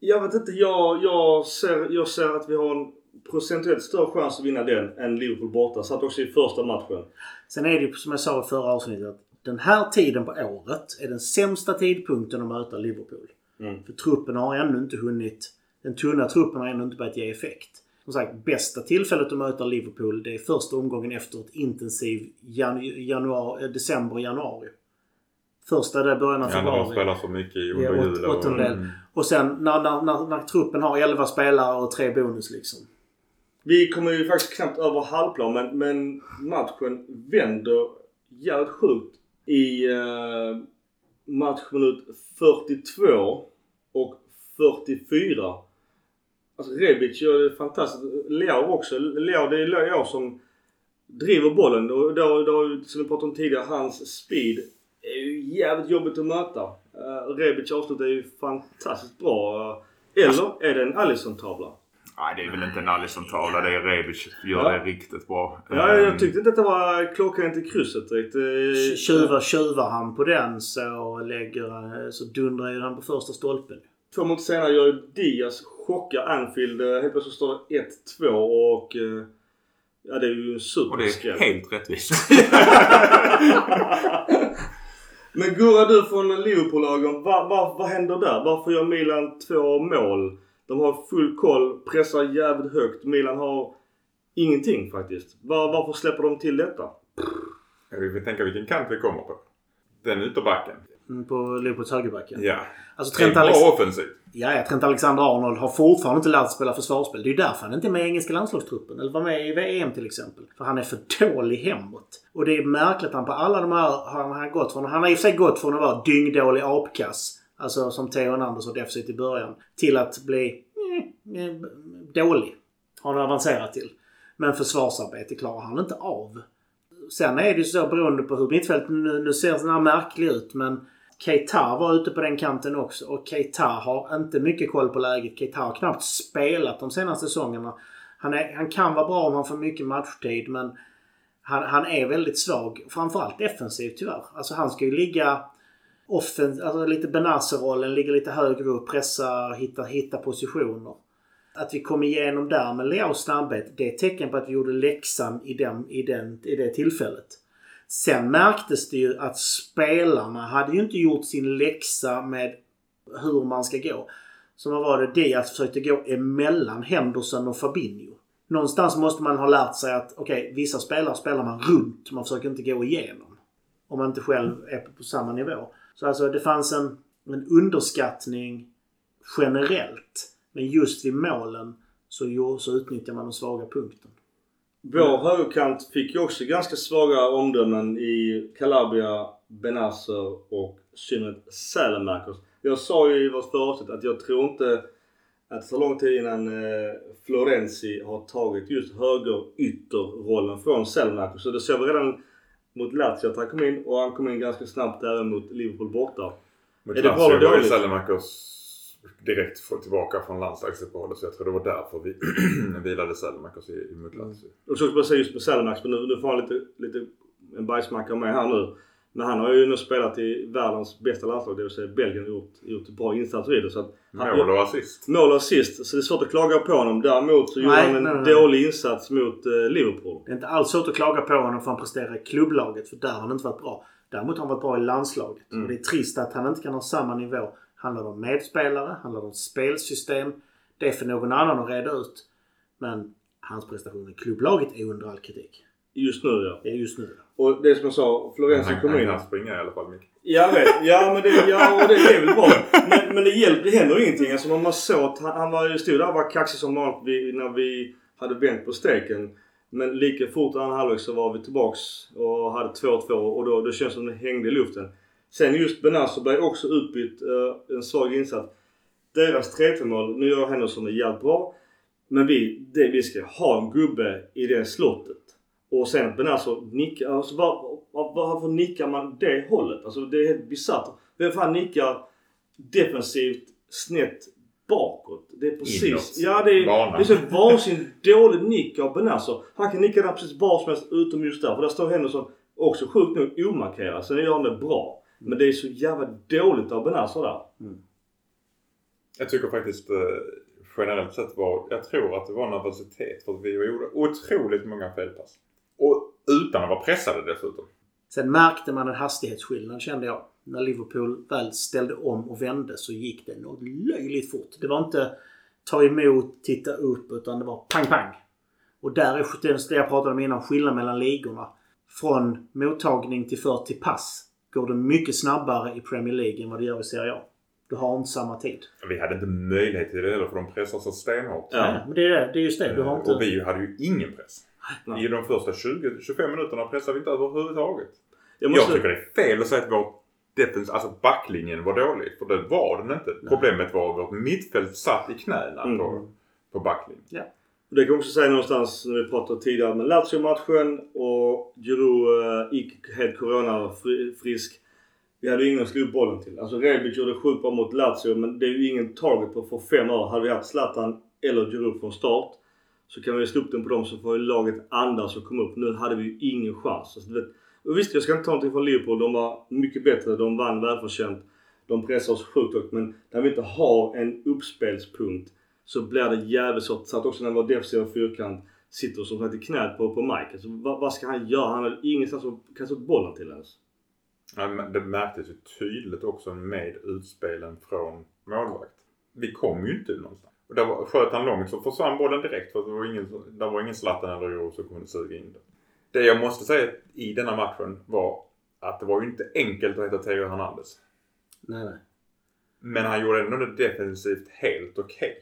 Jag vet inte. Jag, jag, ser, jag ser att vi har en procentuellt större chans att vinna den än Liverpool borta. Satt också i första matchen. Sen är det ju som jag sa i förra avsnittet att den här tiden på året är den sämsta tidpunkten att möta Liverpool. Mm. För truppen har ännu inte hunnit... Den tunna truppen har ännu inte börjat ge effekt. Som sagt, bästa tillfället att möta Liverpool det är första omgången efter ett intensiv jan, januari, december, januari. Första det är början av Ja, när de februari. spelar så mycket Ja, under jul. och-. Mm. Och sen när, när, när, när truppen har 11 spelare och tre bonus liksom. Vi kommer ju faktiskt knappt över halvplan men, men matchen vänder jävligt sjukt i uh, matchminut 42 och 44. Alltså Rebic gör det fantastiskt. Leao också. Leao, det är Leao som driver bollen. Och då, då, som vi pratade om tidigare, hans speed är ju jävligt jobbigt att möta. Uh, Rebic avslutar ju fantastiskt bra. Eller är det en Alisson-tavla? Nej, det är väl inte en Alisson-tavla. Det är Rebic gör Ja. det riktigt bra. Ja, Ehm, jag tyckte inte att det var klockrent i krysset direkt. Eh, Tjuvar, tjuvar han på den så lägger så dundrar ju han på första stolpen. Två minuter senare gör Diaz chockar Anfield. Eh, Helt plötsligt står det 1-2 och... eh, Ja, det är ju en Och det är superskräll. helt rättvist. Men Gurra, du från Liverpool-ögon. Vad, vad, vad händer där? Varför gör Milan två mål? De har full koll, pressar jävligt högt. Milan har ingenting faktiskt. Var, varför släpper de till detta? Vi får tänka vilken kant vi kommer på. Den ytterbacken. På Liverpools högerbacken. Ja. Alltså Det är Trent, Alex bra offensivt. ja, ja, Trent Alexander-Arnold har fortfarande inte lärt sig spela försvarsspel. Det är ju därför han inte är med i engelska landslagstruppen. Eller var med i VM till exempel. För han är för dålig hemåt. Och det är märkligt att han på alla de här har han gått från... Han har i och för sig gått från att vara dyngdålig apkass. Alltså som Theo Hernandez och defensivt i början. Till att bli eh, eh, dålig. Har han avancerat till. Men försvarsarbete klarar han inte av. Sen är det ju så beroende på hur mittfältet nu, nu ser den här märklig ut men Keita var ute på den kanten också och Keita har inte mycket koll på läget. Keita har knappt spelat de senaste säsongerna. Han, är, han kan vara bra om han får mycket matchtid men han, han är väldigt svag. Framförallt defensivt tyvärr. Alltså han ska ju ligga offensivt, alltså lite Benazer-rollen, ligga lite högre upp, pressa, hitta, hitta positioner. Att vi kom igenom där med Leaos snabbhet, det är ett tecken på att vi gjorde läxan i, den, i, den, i det tillfället. Sen märktes det ju att spelarna hade ju inte gjort sin läxa med hur man ska gå. Så vad var det Diaz försökte gå emellan Henderson och Fabinho. Någonstans måste man ha lärt sig att okej, vissa spelare spelar man runt. Man försöker inte gå igenom. Om man inte själv är på samma nivå. Så alltså det fanns en, en underskattning generellt. Men just vid målen så, så utnyttjar man den svaga punkten. Vår högerkant fick ju också ganska svaga omdömen i Calabria, Benazer och synnerhet Sälenmarkers. Jag sa ju i vårt förra avsnitt att jag tror inte att det tar lång tid innan eh, Florenzi har tagit just högerytterrollen från Sälenmarkers. Så det såg vi redan mot Lazio att han kom in och han kom in ganska snabbt även mot Liverpool borta. Mot Är det bra Lazio eller var ju dåligt? Sälemakers direkt tillbaka från landslagsuppehållet så jag tror det var därför vi vilade Sälemakers i, i mot Lazio. Och så ska jag säga just med Sälenmarks, men nu, nu får han lite, lite en bajsmacka med här nu. Men han har ju nu spelat i världens bästa landslag, det vill säga Belgien, gjort, gjort bra insatser i det. Så att han, Mål och assist. Mål och assist, så det är svårt att klaga på honom. Däremot så gjorde Nej, han en nej, nej. dålig insats mot eh, Liverpool. Det är inte alls svårt att klaga på honom för han presterar i klubblaget för där har han inte varit bra. Däremot har han varit bra i landslaget. Mm. Och det är trist att han inte kan ha samma nivå. Handlar det om medspelare? Handlar det om spelsystem? Det är för någon annan att reda ut. Men hans prestation i klubblaget är under all kritik. Just nu ja. Det är just nu. Och det som jag sa, Florenzi Han, kom han in. kan springa i alla fall mycket. Jag vet. Ja men det, ja, och det är väl bra. Men, men det, hjälper, det händer ingenting. Alltså man såg att han, han var, ju- stod där och var kaxig som vanligt vi, när vi hade vänt på steken. Men lika fort andra halvlek så var vi tillbaks och hade 2-2 och då, då känns det som det hängde i luften. Sen just Benazer blev också utbytt. eh, en svag insats. Deras 3 mål, nu gör Henderson det jävligt bra. Men vi, det, vi ska ha en gubbe i det slottet. Och sen att Benazer nickar. Alltså var, var, varför nickar man det hållet? Alltså det är helt bisarrt. Vem fan nickar defensivt snett bakåt? Det är precis... Inåt Ja det är, det är så vansinnigt dålig nick av Benazer. Han kan nicka där precis var som helst utom just där. För där står Henderson också sjukt nog omarkerad. Sen gör han det bra. Men det är så jävla dåligt av Benazir där. Jag tycker faktiskt eh, generellt sett var, jag tror att det var nervositet för att vi gjorde otroligt många felpass. Och utan att vara pressade dessutom. Sen märkte man en hastighetsskillnad kände jag. När Liverpool väl ställde om och vände så gick det något löjligt fort. Det var inte ta emot, titta upp utan det var pang pang. Och där är det jag pratade om innan, skillnaden mellan ligorna. Från mottagning till 40 pass går det mycket snabbare i Premier League än vad det gör i Serie A. Du har inte samma tid. Vi hade inte möjlighet till det heller för de pressar så stenhårt. Ja. Nej, men det är, det. det är just det. Du har Eh, inte... Och vi hade ju ingen press. Nej. I de första 20-25 minuterna pressade vi inte överhuvudtaget. Jag Jag måste... tycker det är fel att säga att vår defens, alltså backlinjen var dålig. För det var den inte. Problemet var att vårt mittfält satt i knäna Mm. på, på backlinjen. Det kan jag också säga någonstans när vi pratade tidigare med Lazio-matchen och Giroud uh, gick helt coronafrisk. Vi hade ingen att slå upp bollen till. Alltså Rebic gjorde sjukt bra mot Lazio men det är ju ingen target på för fem år. Hade vi haft Zlatan eller Giroud från start så kan vi slå upp den på dem så får ju laget andas och komma upp. Nu hade vi ju ingen chans. Alltså, vet, och visst, jag ska inte ta någonting från Liverpool. De var mycket bättre. De vann välförtjänt. De pressade oss sjukt högt. Men när vi inte har en uppspelspunkt så blir det jävligt svårt. Så att också när vår defensiva fyrkant sitter som sagt i knät på, på Mike. Alltså, vad, vad ska han göra? Han har ingenstans att kasta upp bollen till ens. Ja, Det märktes ju tydligt också med utspelen från målvakt. Vi kom ju inte någonstans. Och där var, sköt han långt så försvann bollen direkt för det var ingen, där var ingen Zlatan eller Euro som kunde suga in den. Det jag måste säga i denna matchen var att det var ju inte enkelt att heta Theo Hernandez. Nej, nej. Men han gjorde ändå det defensivt helt okej.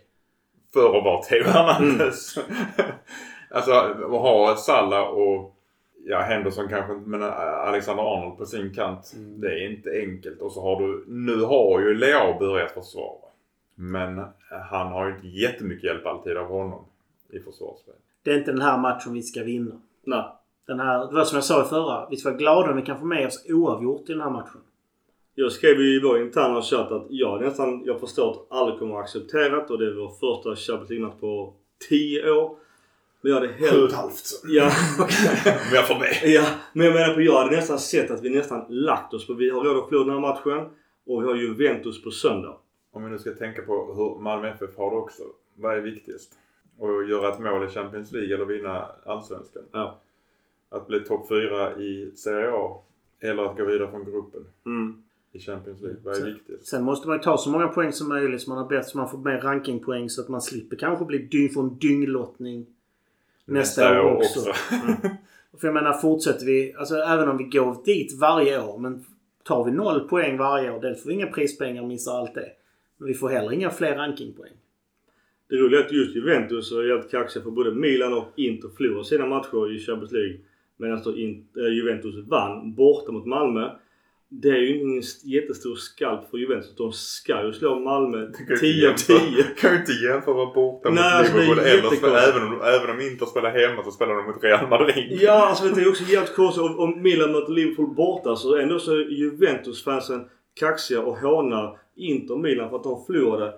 För att vara Theo Hernandez. alltså att ha Salah och ja, Henderson kanske inte men Alexander Arnold på sin kant. Mm. Det är inte enkelt. Och så har du, nu har ju Leao börjat försvara. Men han har ju inte jättemycket hjälp alltid av honom i försvarsspel. Det är inte den här matchen vi ska vinna. Nej. Den här, det var som jag sa i förra. Vi ska vara glada om vi kan få med oss oavgjort i den här matchen. Jag skrev ju i vår interna chatt att jag nästan, jag förstår att alla kommer att acceptera det och det är vår första Champions League-match på 10 år. Men jag hade hellre... halvt. Ja, Om jag får med. ja, men jag menar på jag hade nästan sett att vi nästan lagt oss på vi har råd att förlora den här matchen och vi har Juventus på söndag. Om vi nu ska tänka på hur Malmö FF har det också. Vad är viktigast? Att göra ett mål i Champions League eller vinna Allsvenskan? Ja. Att bli topp 4 i Serie A eller att gå vidare från gruppen Mm. I Champions League. Vad är Så- viktigast? Sen måste man ju ta så många poäng som möjligt så man har bäst så man får mer rankingpoäng så att man slipper kanske bli dy få en dynglottning nästa, år också. För jag menar fortsätter vi, alltså även om vi går dit varje år men tar vi noll poäng varje år, dels får vi inga prispengar och missar allt det. Men vi får heller inga fler rankingpoäng. Det roliga är att just Juventus är helt kaxiga för både Milan och Inter förlorade sina matcher i Champions League. Medan äh, Juventus vann borta mot Malmö. Det är ju ingen jättestor skalp för Juventus. De ska ju slå Malmö 10 av 10. kan ju inte jämföra borta mot Nej, alltså, Liverpool eller även om, även om Inter spelar hemma så spelar de mot Real Madrid. Ja, alltså det är också jävligt konstigt. Om, om Milan möter Liverpool borta så ändå så är Juventus-fansen kaxiga och hånar Inter och Milan för att de förlorade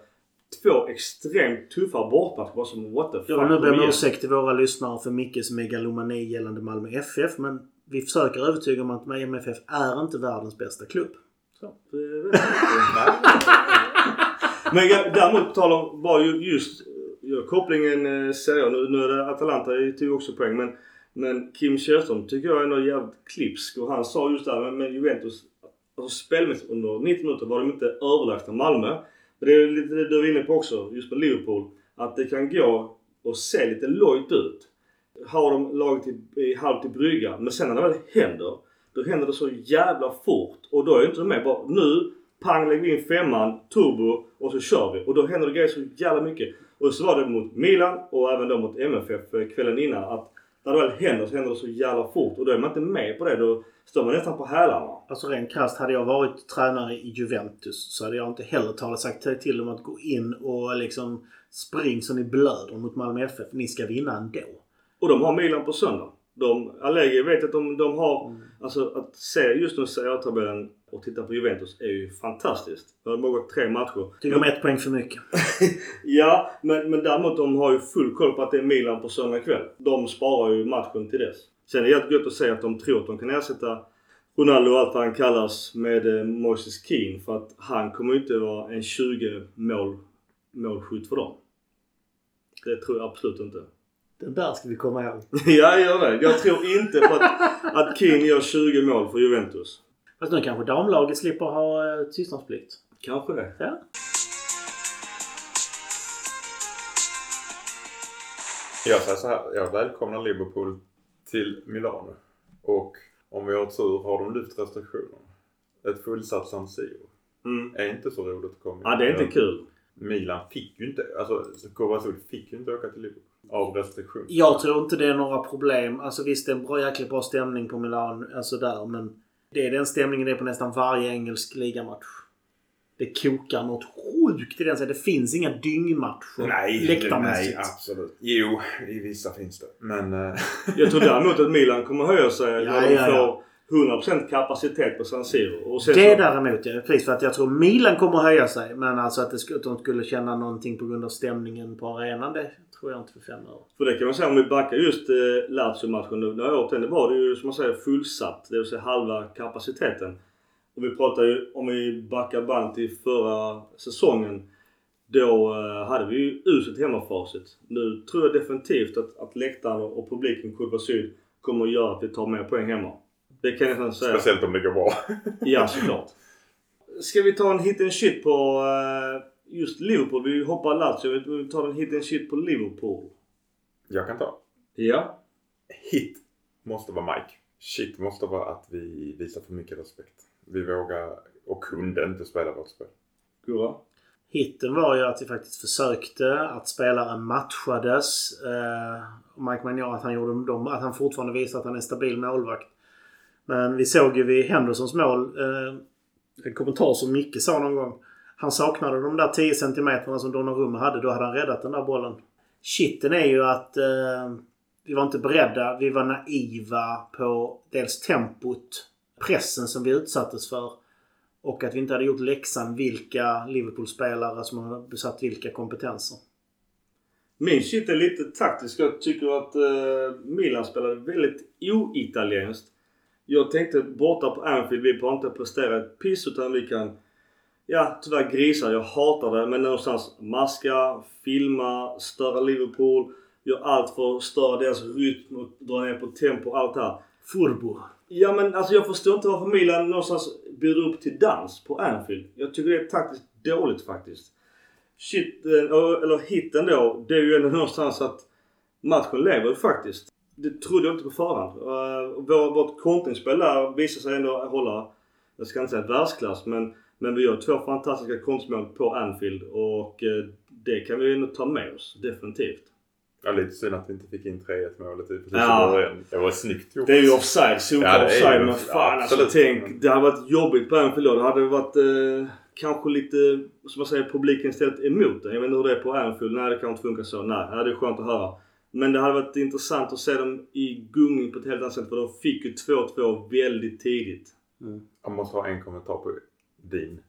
två extremt tuffa bortamatcher. Bara som what the fuck. Jag vill nu be om ursäkt till våra lyssnare för Mickes megalomani gällande Malmö FF men vi försöker övertyga om att Malmö FF är inte världens bästa klubb. Så. Men jag, däremot på tal om var ju just ja, kopplingen eh, säger jag nu, nu är det Atalanta tog också poäng men Men Kim Källström tycker jag är ändå jävligt klipsk och han sa just det här med, med Juventus. Alltså spelmässigt under 90 minuter var de inte överlägsna Malmö. Men det är lite det du var inne på också just med Liverpool. Att det kan gå och se lite lojt ut. Har de laget i, i halv till brygga. Men sen när det väl händer. Då händer det så jävla fort. Och då är inte de med. Bara nu, pang lägger vi in femman, turbo och så kör vi. Och då händer det grejer så jävla mycket. Och så var det mot Milan och även då mot MFF eh, kvällen innan. Att när det väl händer så händer det så jävla fort. Och då är man inte med på det. Då står man nästan på hälarna. Alltså rent krasst, hade jag varit tränare i Juventus så hade jag inte heller talat sagt till dem att gå in och liksom spring så ni blöder mot Malmö FF. Ni ska vinna ändå. Och de har Milan på söndag. De, Allegri vet att de, de har... Alltså att se just nu Serie A-tabellen och titta på Juventus är ju fantastiskt. Det har bara gått tre matcher. Tycker de är ett poäng för mycket. Ja, men, men däremot de har ju full koll på att det är Milan på söndag kväll. De sparar ju matchen till dess. Sen är det gott att säga att de tror att de kan ersätta Ronaldo och allt vad han kallas med eh, Moises Keane. För att han kommer ju inte vara en 20 mål målskytt för dem. Det tror jag absolut inte. Den där ska vi komma ihåg. ja, gör det. Jag tror inte på att, att Keane gör 20 mål för Juventus. Fast nu kanske damlaget slipper ha eh, tystnadsplikt. Kanske det. Ja. Jag säger så här, jag välkomnar Liverpool till Milano. Och om vi har tur har de lyft restriktionerna. Ett fullsatt San Siro Mm. är inte så roligt att komma Ja, det är inte kul. Milan fick ju inte, alltså Kovacic fick ju inte åka till Liverpool av restriktioner. Jag tror inte det är några problem. Alltså visst, det är en bra, jäkligt bra stämning på Milan. Alltså där, men det är den stämningen det är på nästan varje engelsk ligamatch. Det kokar något sjukt i den. Så det finns inga dyngmatcher nej, läktarmässigt. absolut. Jo, i vissa finns det. Men... eh, Jag tror däremot att Milan kommer höja sig Ja, när de ja, ja. Får 100% kapacitet på San Siro. Och sen Det så- däremot ja. Precis för att jag tror Milan kommer att höja sig. Men alltså att, det skulle, att de skulle känna någonting på grund av stämningen på arenan. Det tror jag inte för fem öre. För det kan man säga om vi backar just eh, Lazio-matchen nu några år sedan. Det var det ju som man säger fullsatt. Det vill säga halva kapaciteten. Och vi pratar ju om vi backar band till förra säsongen. Då eh, hade vi ju uselt hemmafacit. Nu tror jag definitivt att, att läktaren och publiken Kurva Syd kommer att göra att vi tar mer poäng hemma. Det kan jag nästan säga. Speciellt om det går bra. Ja, såklart. Ska vi ta en hit and shit på eh, just Liverpool? Vi hoppar Lazio. Vi vi tar en hit and shit på Liverpool. Jag kan ta. Ja. Hit måste vara Mike. Shit måste vara att vi visar för mycket respekt. Vi vågar och kunde inte spela vårt spel. Gurra? Hitten var ju att vi faktiskt försökte. Att spelaren matchades. Eh, Mike Magnan att han gjorde dem, att han fortfarande visar att han är en stabil målvakt. Men vi såg ju vid Hendersons mål. Eh, en kommentar som Micke sa någon gång. Han saknade de där 10 centimeterna som Donnarumma hade. Då hade han räddat den där bollen. Shitten är ju att eh, vi var inte beredda. Vi var naiva på dels tempot, pressen som vi utsattes för. Och att vi inte hade gjort läxan vilka Liverpool-spelare som har besatt vilka kompetenser. Min shit är lite taktisk. Jag tycker att eh, Milan spelade väldigt oitalienskt. Jag tänkte borta på Anfield, vi får inte prestera ett piss utan vi kan Ja, tyvärr grisar. Jag hatar det. Men någonstans maska, filma, störa Liverpool. Gör allt för att störa deras rytm och dra ner på tempo. Allt det här. Furbo. Ja men alltså jag förstår inte varför Milan någonstans bjuder upp till dans på Anfield. Jag tycker det är taktiskt dåligt faktiskt. Shit, eh, eller hitten då. Det är ju ändå någonstans att matchen lever faktiskt. Det trodde jag inte på förhand. Uh, vår, vårt kontringsspel där visar sig ändå hålla, jag ska inte säga världsklass men, men vi gör två fantastiska konstmål på Anfield och eh, det kan vi ändå ta med oss. Definitivt. Ja, lite synd att vi inte fick in 3-1 målet i precis Ja. i början. Det var snyggt gjort. Det är ju offside. Sopa Ja, offside. Men fan ja, alltså tänk. Det hade varit jobbigt på Anfield då. Det hade varit eh, kanske lite, som man säger, publiken ställt emot det. Jag vet inte hur det är på Anfield. Nej, det kanske inte funkar så. Nej, det är skönt att höra. Men det hade varit intressant att se dem i gungning på ett helt annat sätt. För de fick ju 2-2 väldigt tidigt. Jag måste ha en kommentar på din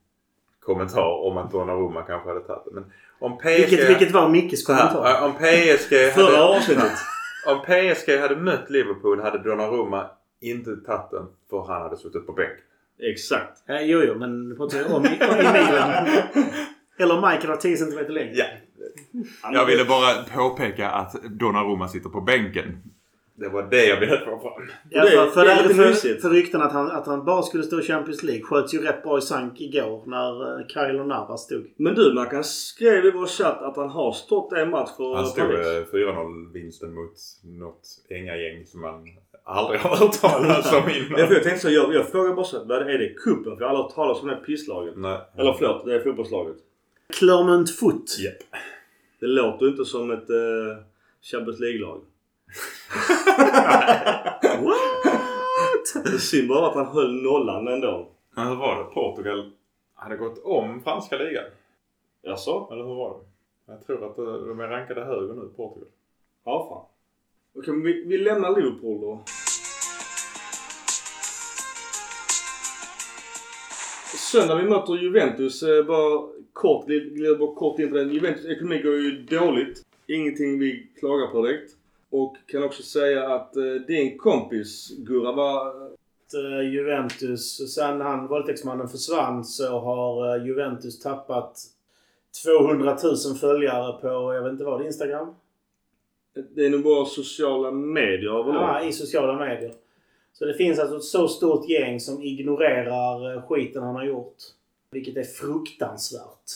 kommentar om att Donnarumma kanske hade tagit det. Men om PSG... Vilket, vilket var Mickes här, kommentar. om PSG Förra hade, avsnittet. om PSG hade mött Liverpool hade Donnarumma inte tagit den för han hade suttit på bänk. Exakt. Ja, jo, jo, men nu pratar om, om i Milan. Eller om Michael var 10 cm längre. Ja. Jag ville bara påpeka att Donnarumma sitter på bänken. Det var det jag ville få fram. Ja, för, för, det är för, lite för, för rykten att han, att han bara skulle stå i Champions League sköts ju rätt bra i sank igår när uh, Kyle Navas stod. Men du, man kan skrev i vår chatt att han har stått en match för Han stod Paris. eh, 4-0 vinsten mot något Änga-gäng som man aldrig har hört talas om Ja, innan. för jag tänkte så, jag, jag frågar bara så, vad är det kuppen? För jag har aldrig hört talas om det pisslaget. Nej. Eller förlåt, det är fotbollslaget. Clermont Foot. Japp. Det låter inte som ett uh, Champions League-lag. What? Det är synd bara att han höll nollan ändå. Men hur var det? Portugal hade gått om franska ligan? Jaså? Eller hur var det? Jag tror att eh, de är rankade högre nu, Portugal. Ja, fan. Okej, men vi, vi lämnar Liverpool då. Söndag vi möter Juventus. eh, Bara kort, glider bara kort in på den. Juventus ekonomi går ju dåligt. Ingenting vi klagar på direkt. Och kan också säga att eh, din kompis Gurra var... Eh, Juventus, sen han våldtäktsmannen försvann så har Juventus tappat 200 000 följare på, jag vet inte vad, Instagram? Det är nog bara sociala medier överlag. Ja, i sociala medier. Så det finns alltså ett så stort gäng som ignorerar eh, skiten han har gjort. Vilket är fruktansvärt.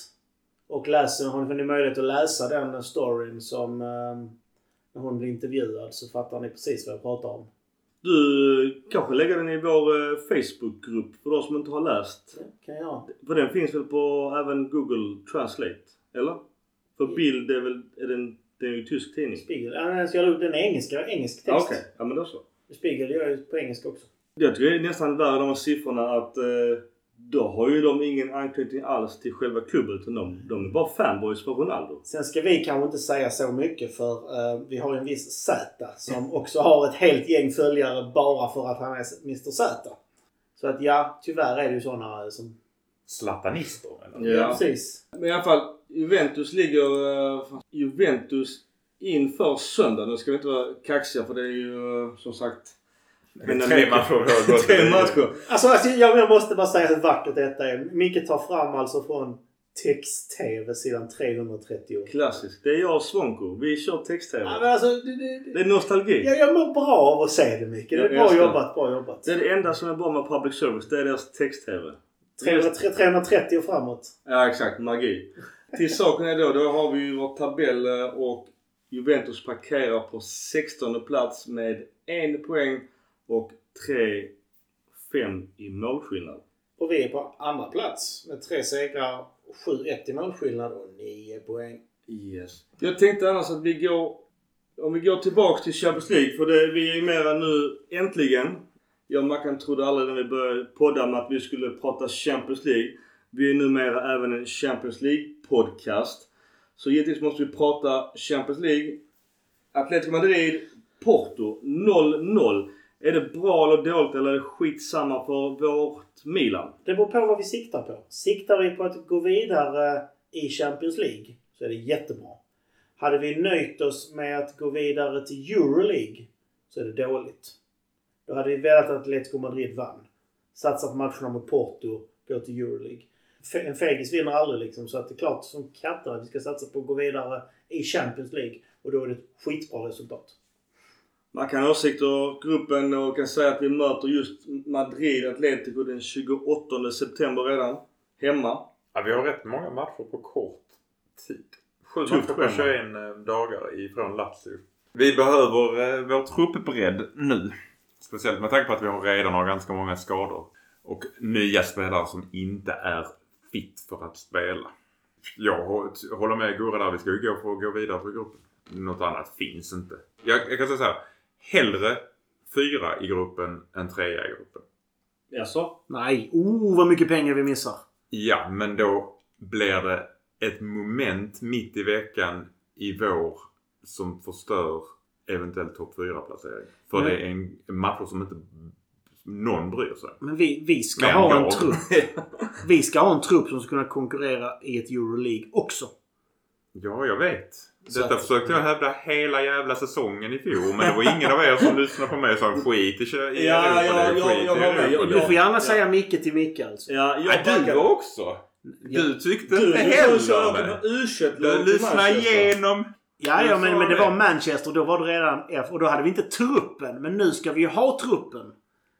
Och läser, har ni möjlighet att läsa den storyn som eh, när hon blir intervjuad så fattar ni precis vad jag pratar om. Du kanske lägger den i vår eh, Facebookgrupp för de som inte har läst. Det kan jag. För den finns väl på även Google Translate? Eller? För bild är väl... Är den, det är ju tysk tidning. Spiegel. Ja, den Den är engelska, engelsk Ja, text. Okej, ja men då så. Spiegel gör ju på engelska också. Jag tycker det är nästan värre de här siffrorna att eh, då har ju de ingen anknytning alls till själva klubben utan de, de är bara fanboys för Ronaldo. Sen ska vi kanske inte säga så mycket för eh, vi har ju en viss Z som också har ett helt gäng följare bara för att han är Mr Z. Så att ja, tyvärr är det ju sådana som... Zlatanister eller? Ja. precis. Men i alla fall, Juventus ligger... eh, Juventus inför söndag. Nu ska vi inte vara kaxiga för det är ju eh, som sagt... Tre matcher Tre. Alltså, alltså jag, jag måste bara säga hur vackert detta är. Micke tar fram alltså från text-tv sidan 330. Klassiskt. Det är jag och Svonko. Vi kör text-tv. Ja, alltså, det, det, Det är nostalgi. jag, jag mår bra av att se det Micke. Det är bra jobbat, bra jobbat. Det är det enda som är bra med public service. Det är deras text-tv. 300, 330 och framåt. Ja exakt, magi. Till saken är då, då har vi ju vår tabell eh, och Juventus parkerar på 16 plats med en poäng och 3-5 i målskillnad. Och vi är på andra plats med tre segrar, 7-1 i målskillnad och 9 poäng. Yes. Jag tänkte annars att vi går, om vi går tillbaks till Champions League för det, vi är ju mera nu äntligen. Jag och Mackan trodde aldrig när vi började podda med att vi skulle prata Champions League. Vi är numera även en Champions League-podcast. Så givetvis måste vi prata Champions League. Atletico Madrid, Porto 0-0. Är det bra eller dåligt eller är det skitsamma för vårt Milan? Det beror på vad vi siktar på. Siktar vi på att gå vidare eh, i Champions League så är det jättebra. Hade vi nöjt oss med att gå vidare till Euroleague så är det dåligt. Då hade vi velat att Atletico Madrid vann. Satsa på matcherna mot Porto, gå till Euroleague. En fegis vinner aldrig liksom så att det är klart som katter att vi ska satsa på att gå vidare i Champions League och då är det ett skitbra resultat. Man kan ha åsikter gruppen och kan säga att vi möter just Madrid Atletico den 28 september redan. Hemma. Ja, vi har rätt många matcher på kort tid. Sju matcher på schema. 21 dagar ifrån Lazio. Vi behöver eh, vår truppbredd nu. Speciellt med tanke på att vi har redan har ganska många skador. Och nya spelare som inte är fit för att spela. Jag hå- håller med Gurra där. Vi ska ju gå för att gå vidare för gruppen. Något annat finns inte. Jag, jag kan säga så här. Hellre fyra i gruppen än trea i gruppen. Jaså? Nej, oh vad mycket pengar vi missar. Ja, men då blir det ett moment mitt i veckan i vår som förstör eventuellt topp 4-placering. För Men- det är en matcher som inte någon bryr sig. Men vi, vi ska Men ha en trupp. Vi ska ha en trupp som ska kunna konkurrera i ett Euroleague också. Ja, jag vet. Så Detta att- försökte jag hävda hela jävla säsongen i fjol. Men det var ingen av er som lyssnade på mig och sa skit i, Ja, Europa. ja, ja, skit jag Du får gärna Ja. säga Micke till Micke alltså. Ja, jag Ja, du också. Du tyckte Du, inte heller med. Du lyssnade igenom. Ja, ja men, men det det. var Manchester. Då var det redan F. Och då hade vi inte truppen. Men nu ska vi ju ha truppen.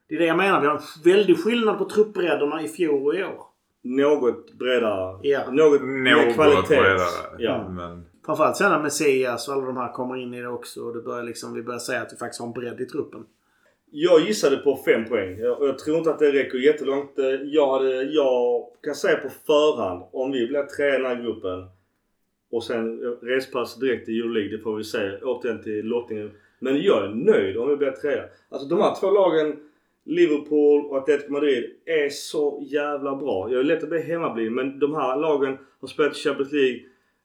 Det är det jag menar. Vi har en väldig skillnad på truppbredderna i fjol och i år. Något bredare. Ja. Något mer Något kvalitet. bredare. Ja. Men Framförallt sen när Messias och alla de här kommer in i det också. Och det börjar liksom, vi börjar säga att vi faktiskt har en bredd i truppen. Jag gissade på fem poäng. Jag, och jag tror inte att det räcker jättelångt. Eh, Jag, hade, jag kan säga på förhand om vi blir trea i den här gruppen och sen respass direkt till Euroleague. Det får vi se. Återigen till lottningen. Men jag är nöjd om vi blir trea. Alltså de här två lagen Liverpool och Atletico Madrid är så jävla bra. Jag är lätt att bli hemmablind men de här lagen har spelat Champions League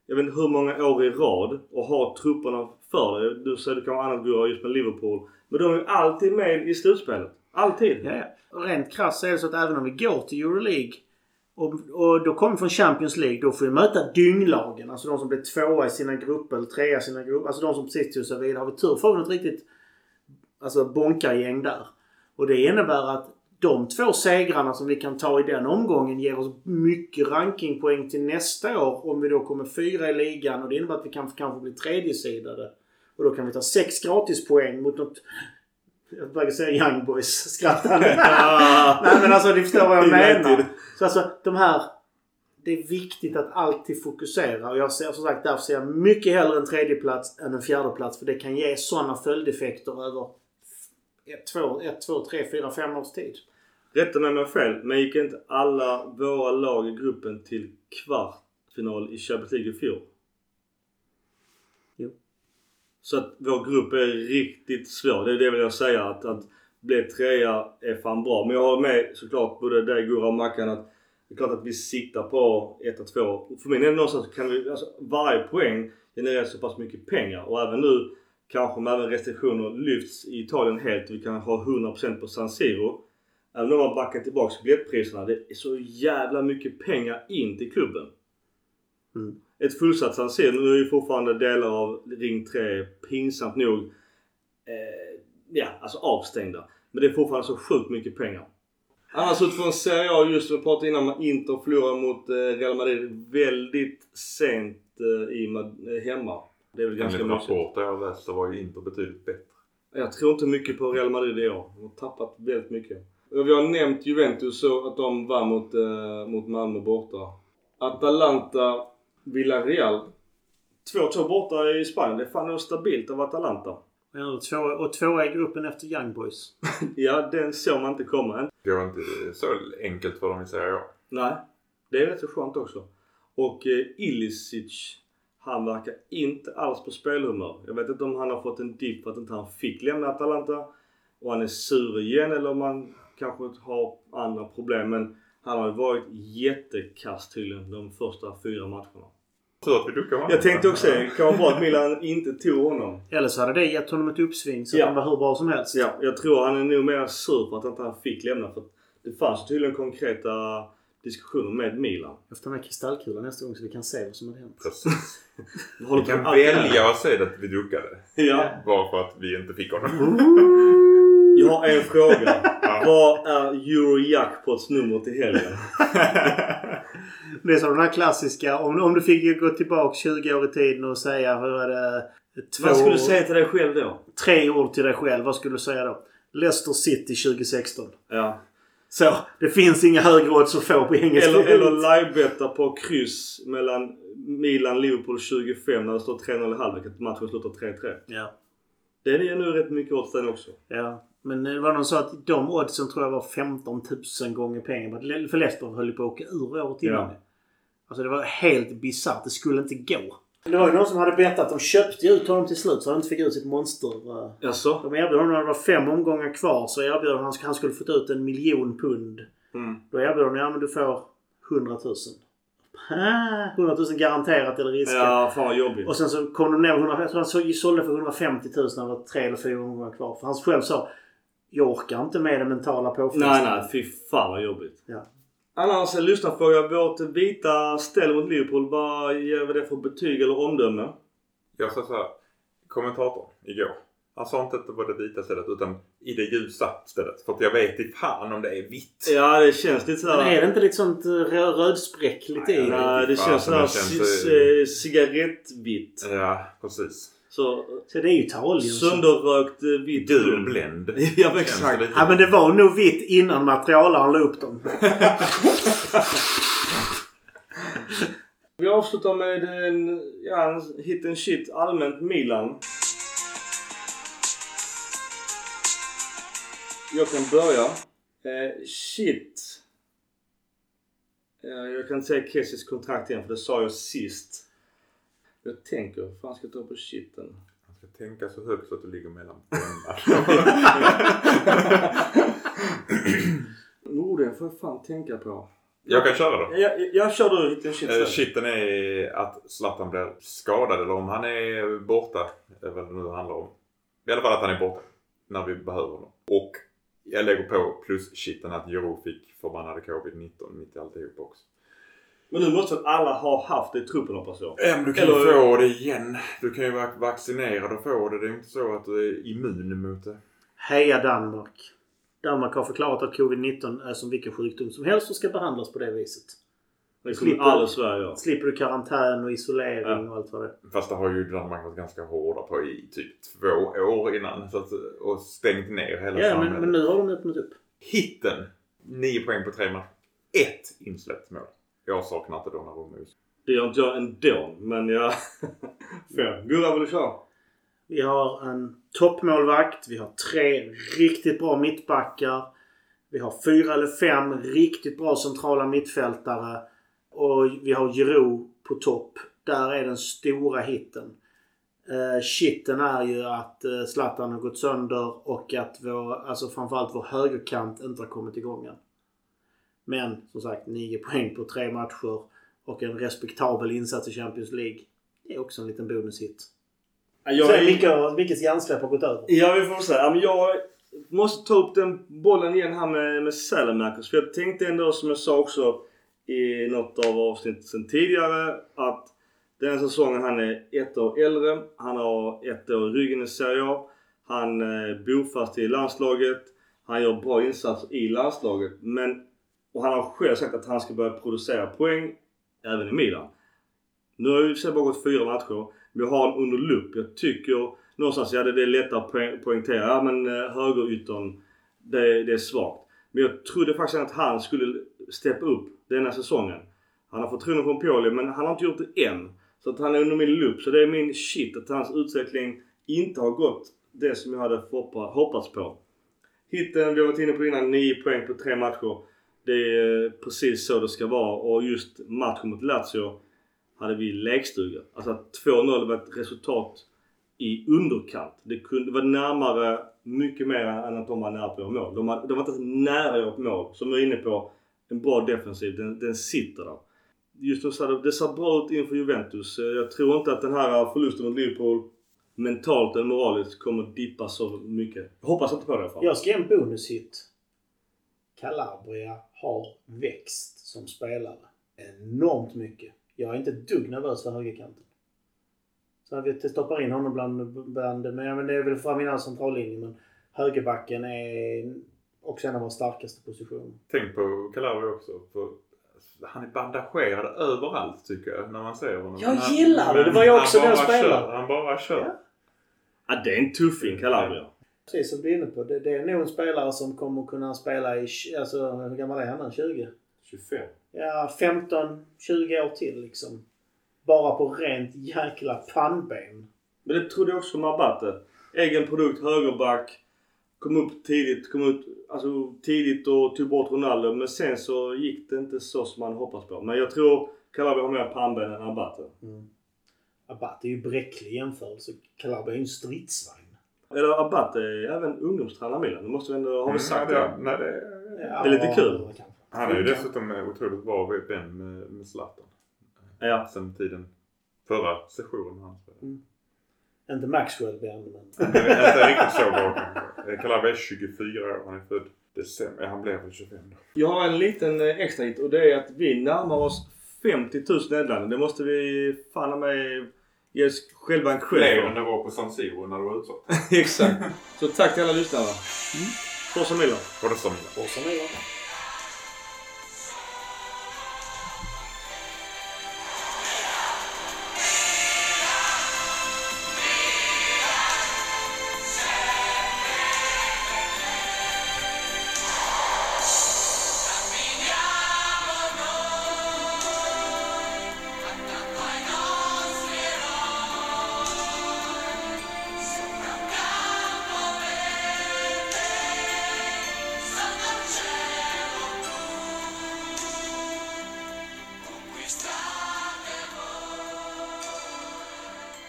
jag vet inte hur många år i rad och har trupperna för det. Du säger det kan vara annat Gurra just med Liverpool. Men de är ju alltid med i slutspelet. Alltid. Ja, ja. Och rent krasst är det så att även om vi går till Euroleague Och, och då kommer vi från Champions League. Då får vi möta dynglagen. Alltså de som blev tvåa i sina grupper eller trea i sina grupper. Alltså de som precis tog sig vidare. Har vi tur får vi något riktigt alltså bonkargäng där. Och det innebär att de två segrarna som vi kan ta i den omgången ger oss mycket rankingpoäng till nästa år. Om vi då kommer fyra i ligan och det innebär att vi kan, kanske blir tredjesidade. Och då kan vi ta sex gratispoäng mot något... Jag började säga Young Boys skrattande. Nej men alltså ni förstår vad jag menar. Så alltså de här... Det är viktigt att alltid fokusera. Och jag ser som sagt därför ser jag mycket hellre en tredjeplats än en fjärdeplats. För det kan ge sådana följdeffekter över ett, två, ett, två, tre, fyra, fem års tid. Rätta mig om jag fel, men gick inte alla våra lag i gruppen till kvartfinal i Champions League i fjol? Jo. Så att vår grupp är riktigt svår. Det är det vill jag säga. Att, att bli trea är fan bra. Men jag håller med såklart både dig Gurra och Mackan att det är klart att vi siktar på 1 och 2. För min del någonstans kan vi, alltså varje poäng genererar så pass mycket pengar. Och även nu kanske med även restriktioner lyfts i Italien helt och vi kan ha 100% på San Siro. Även om man backar tillbaks biljettpriserna. Det är så jävla mycket pengar in till klubben. Mm. Ett fullsatt San Siro. Nu är ju fortfarande delar av Ring 3 pinsamt nog eh, ja, alltså avstängda. Men det är fortfarande så sjukt mycket pengar. Annars utifrån Serie A, just som vi pratade innan med Inter förlorar mot eh, Real Madrid väldigt sent eh, i, eh, hemma. Det är väl ganska mycket. rapporter jag har läst så var ju Inter betydligt bättre. Jag tror inte mycket på Real Madrid i år. De har tappat väldigt mycket. Och Vi har nämnt Juventus så att de vann mot, eh, mot Malmö borta. Atalanta, Villarreal. 2-2 borta i Spanien. Det är fan nog stabilt av Atalanta. Ja, och två, och två i gruppen efter Young Boys. Ja, den såg man inte komma. Det var inte så enkelt för dem i Serie A. Nej, det är rätt så skönt också. Och eh, Ilicic, han verkar inte alls på spelhumör. Jag vet inte om han har fått en dipp för att inte han fick lämna Atalanta och han är sur igen eller om han kanske har andra problem. Men han har ju varit jättekast tydligen de första fyra matcherna. Tur att vi duckade honom. Jag tänkte också det kan vara bra att Milan inte tog honom. Eller så hade det gett honom ett uppsving så Ja. han var hur bra som helst. Ja, jag tror han är nog mer sur för att inte han fick lämna. För det fanns tydligen konkreta diskussioner med Milan. Jag får ta med kristallkulan nästa gång så vi kan se vad som hade hänt. Precis. Vi kan välja att säga att vi duckade. Ja. Bara för att vi inte fick honom. Jag har en fråga. Vad är Eurojackpots nummer till helgen? Det är som den här klassiska. Om, om du fick gå tillbaka 20 år i tiden och säga hur är det... Två, Vad skulle du säga till dig själv då? Tre ord till dig själv. Vad skulle du säga då? Leicester City 2016. Ja. Så. Det finns inga högre odds att få på engelska. Eller, eller livebetta på kryss mellan Milan-Liverpool 25 när det står 3-0 i halvlek. Att matchen slutar 3-3. Ja. Det är nu rätt mycket odds den också. Ja. Men det var någon sa att de oddsen tror jag var 15 000 gånger pengar. För Leicester höll på att åka ur året innan. Ja. Alltså det var helt bisarrt. Det skulle inte gå. Det var ju någon som hade bettat. De köpte ut honom till slut så han inte fick ut sitt monster. eh, Jaså? De erbjöd honom när det var fem omgångar kvar så erbjöd att han skulle fått ut en miljon pund. Mm. Då erbjöd de ja men du får 100 000. Ah, 100 000 garanterat eller riska. Ja, fan jobbigt. Och sen så kom de ner 100, jag tror han så- sålde för 150 000 när det var tre eller fyra omgångar kvar. För han själv sa jag orkar inte med den mentala påfrestningen. Nej, nej. Fy fan vad jobbigt. Ja. Annars lyssnarfråga. Vårt vita ställ mot Liverpool. Vad ger vi det för betyg eller omdöme? Jag sa såhär. Kommentatorn igår. Han sa inte att det var det vita stället utan i det ljusa stället. För att jag vet inte fan om det är vitt. Ja, det känns lite Men såhär... är det inte lite sånt eh, rö- rödspräckligt i Nej, det? Nej, det känns sådär eh, ci- cigarettvitt. Ja, precis. Så Så det är ju Italien. som- sönderrökt eh, vitt. Gul bländ. Ja, Känns exakt. Ja men det var nog vitt innan materialaren la upp dem. Vi avslutar med en, ja, en hit and shit allmänt Milan. Jag kan börja. Eh, shit. Eh, jag kan säga Kessis kontrakt igen för det sa jag sist. Jag tänker, vad fan ska jag ta på shiten? Man ska tänka så högt så att du ligger mellan Norden får jag fan tänka på. Jag kan köra då. Jag, jag, jag kör du hit and shit Eh, sen. Shitten är att Zlatan blir skadad eller om han är borta. är Vad det nu handlar om. I alla fall att han är borta. När vi behöver honom. Och Jag lägger på plus shiten att Jero fick förbannade covid-19 mitt i alltihop också. Men nu måste väl alla ha haft det i truppen hoppas jag? Ja men du kan ju Eller- få det igen. Du kan ju vara vaccinerad och få det. Det är inte så att du är immun mot det. Heja Danmark! Danmark har förklarat att covid-19 är som vilken sjukdom som helst och ska behandlas på det viset. Det Slipper- alla Sverige göra. Slipper du karantän och isolering Ja. och allt vad det är. Fast det har ju Danmark varit ganska hårda på i typ två år innan. Så att, och stängt ner hela Ja, samhället. men, men nu har de öppnat upp. Hitten! 9 poäng på tre matcher. Ett insläppt mål. Jag saknar inte Donnarumma just Det gör inte jag ändå. Men jag... Fem. Gurra vill du köra? Vi har en toppmålvakt. Vi har tre riktigt bra mittbackar. Vi har fyra eller fem riktigt bra centrala mittfältare. Och vi har Giroud på topp. Där är den stora hitten. Uh, shitten är ju att uh, Zlatan har gått sönder och att vår, alltså framförallt vår högerkant inte har kommit igång än. Men som sagt 9 poäng på tre matcher och en respektabel insats i Champions League. Det är också en liten bonushit. Jag Så är- Micke, Mickes hjärnsläpp har gått över. Ja, vi får men jag måste ta upp den bollen igen här med, med Salamakers. För jag tänkte ändå som jag sa också i något av avsnitten sen tidigare att den här säsongen han är ett år äldre. Han har ett år i ryggen i Serie A. Han eh, bor fast i landslaget. Han gör bra insatser i landslaget. Men, och han har själv sagt att han ska börja producera poäng även i Milan. Nu har ju bara gått fyra matcher. Vi har honom under lupp. Jag tycker någonstans, ja det är lättare att poäng, poängtera. Ja men eh, högeryttern, det, det är svagt. Men jag trodde faktiskt att han skulle steppa upp denna säsongen. Han har förtroende från Pioli men han har inte gjort det än. Så att han är under min lupp. Så det är min shit att hans utveckling inte har gått det som jag hade hoppats på. Hitten, vi har varit inne på innan, 9 poäng på tre matcher. Det är eh, precis så det ska vara och just matchen mot Lazio hade vi lekstuga. Alltså att 2-0 var ett resultat i underkant. Det kunde vara närmare mycket mer än att de var nära på att göra mål. De, var, de var inte ens nära att göra mål. Som vi är inne på, en bra defensiv. Den, den sitter där. Just nu så det ser bra ut inför Juventus. Jag tror inte att den här förlusten mot Liverpool mentalt eller moraliskt kommer dippa så mycket. Jag hoppas inte på det i alla fall. Jag ska ge en bonushit. Calabria har växt som spelare enormt mycket. Jag är inte ett dugg nervös för högerkanten. Så att vi stoppar in honom bland, bland men, ja, men det är väl fram i centrallinjen. Men högerbacken är också en av våra starkaste positioner. Tänk på Calabria också. För han är bandagerad överallt tycker jag när man ser honom. Jag gillar det. Det var ju också han den spelaren. Han bara kör. Ja. Ja, det är en tuffing Calabria. Precis som du är inne på. Det, det är nog en spelare som kommer kunna spela i... Alltså, hur gammal är han? 20? 25. Ja, 15-20 år till liksom. Bara på rent jäkla pannben. Men det trodde jag också om Abate. Egen produkt, högerback. Kom upp tidigt, kom ut alltså, tidigt och tog bort Ronaldo. Men sen så gick det inte så som man hoppats på. Men jag tror Calabria har mer pannben än Abate. Mm. Abate är ju bräcklig jämförelse. Calabria är ju en stridsvagn. Eller Abate är även ungdomstränare Milan. Det måste vi ändå, har vi sagt Mm, det? nej, det? Ja, Det är lite kul. Han är ju dessutom otroligt bra vän med, med Zlatan. Ja. Sen tiden förra sessionen han spelade. Inte Maxwell han, men... Det är inte riktigt så bra kanske. Calabria är 24 år. Han är född december. Han blev väl 25 då. Jag har en liten eh, extra hit och det är att vi närmar oss 50 000 Nederländerna. Det måste vi fan mig ge oss själva en Fler cred än för. det var på San Siro när det var utsålt. Exakt. Så tack till alla lyssnare. Forza Milan. Som Och som är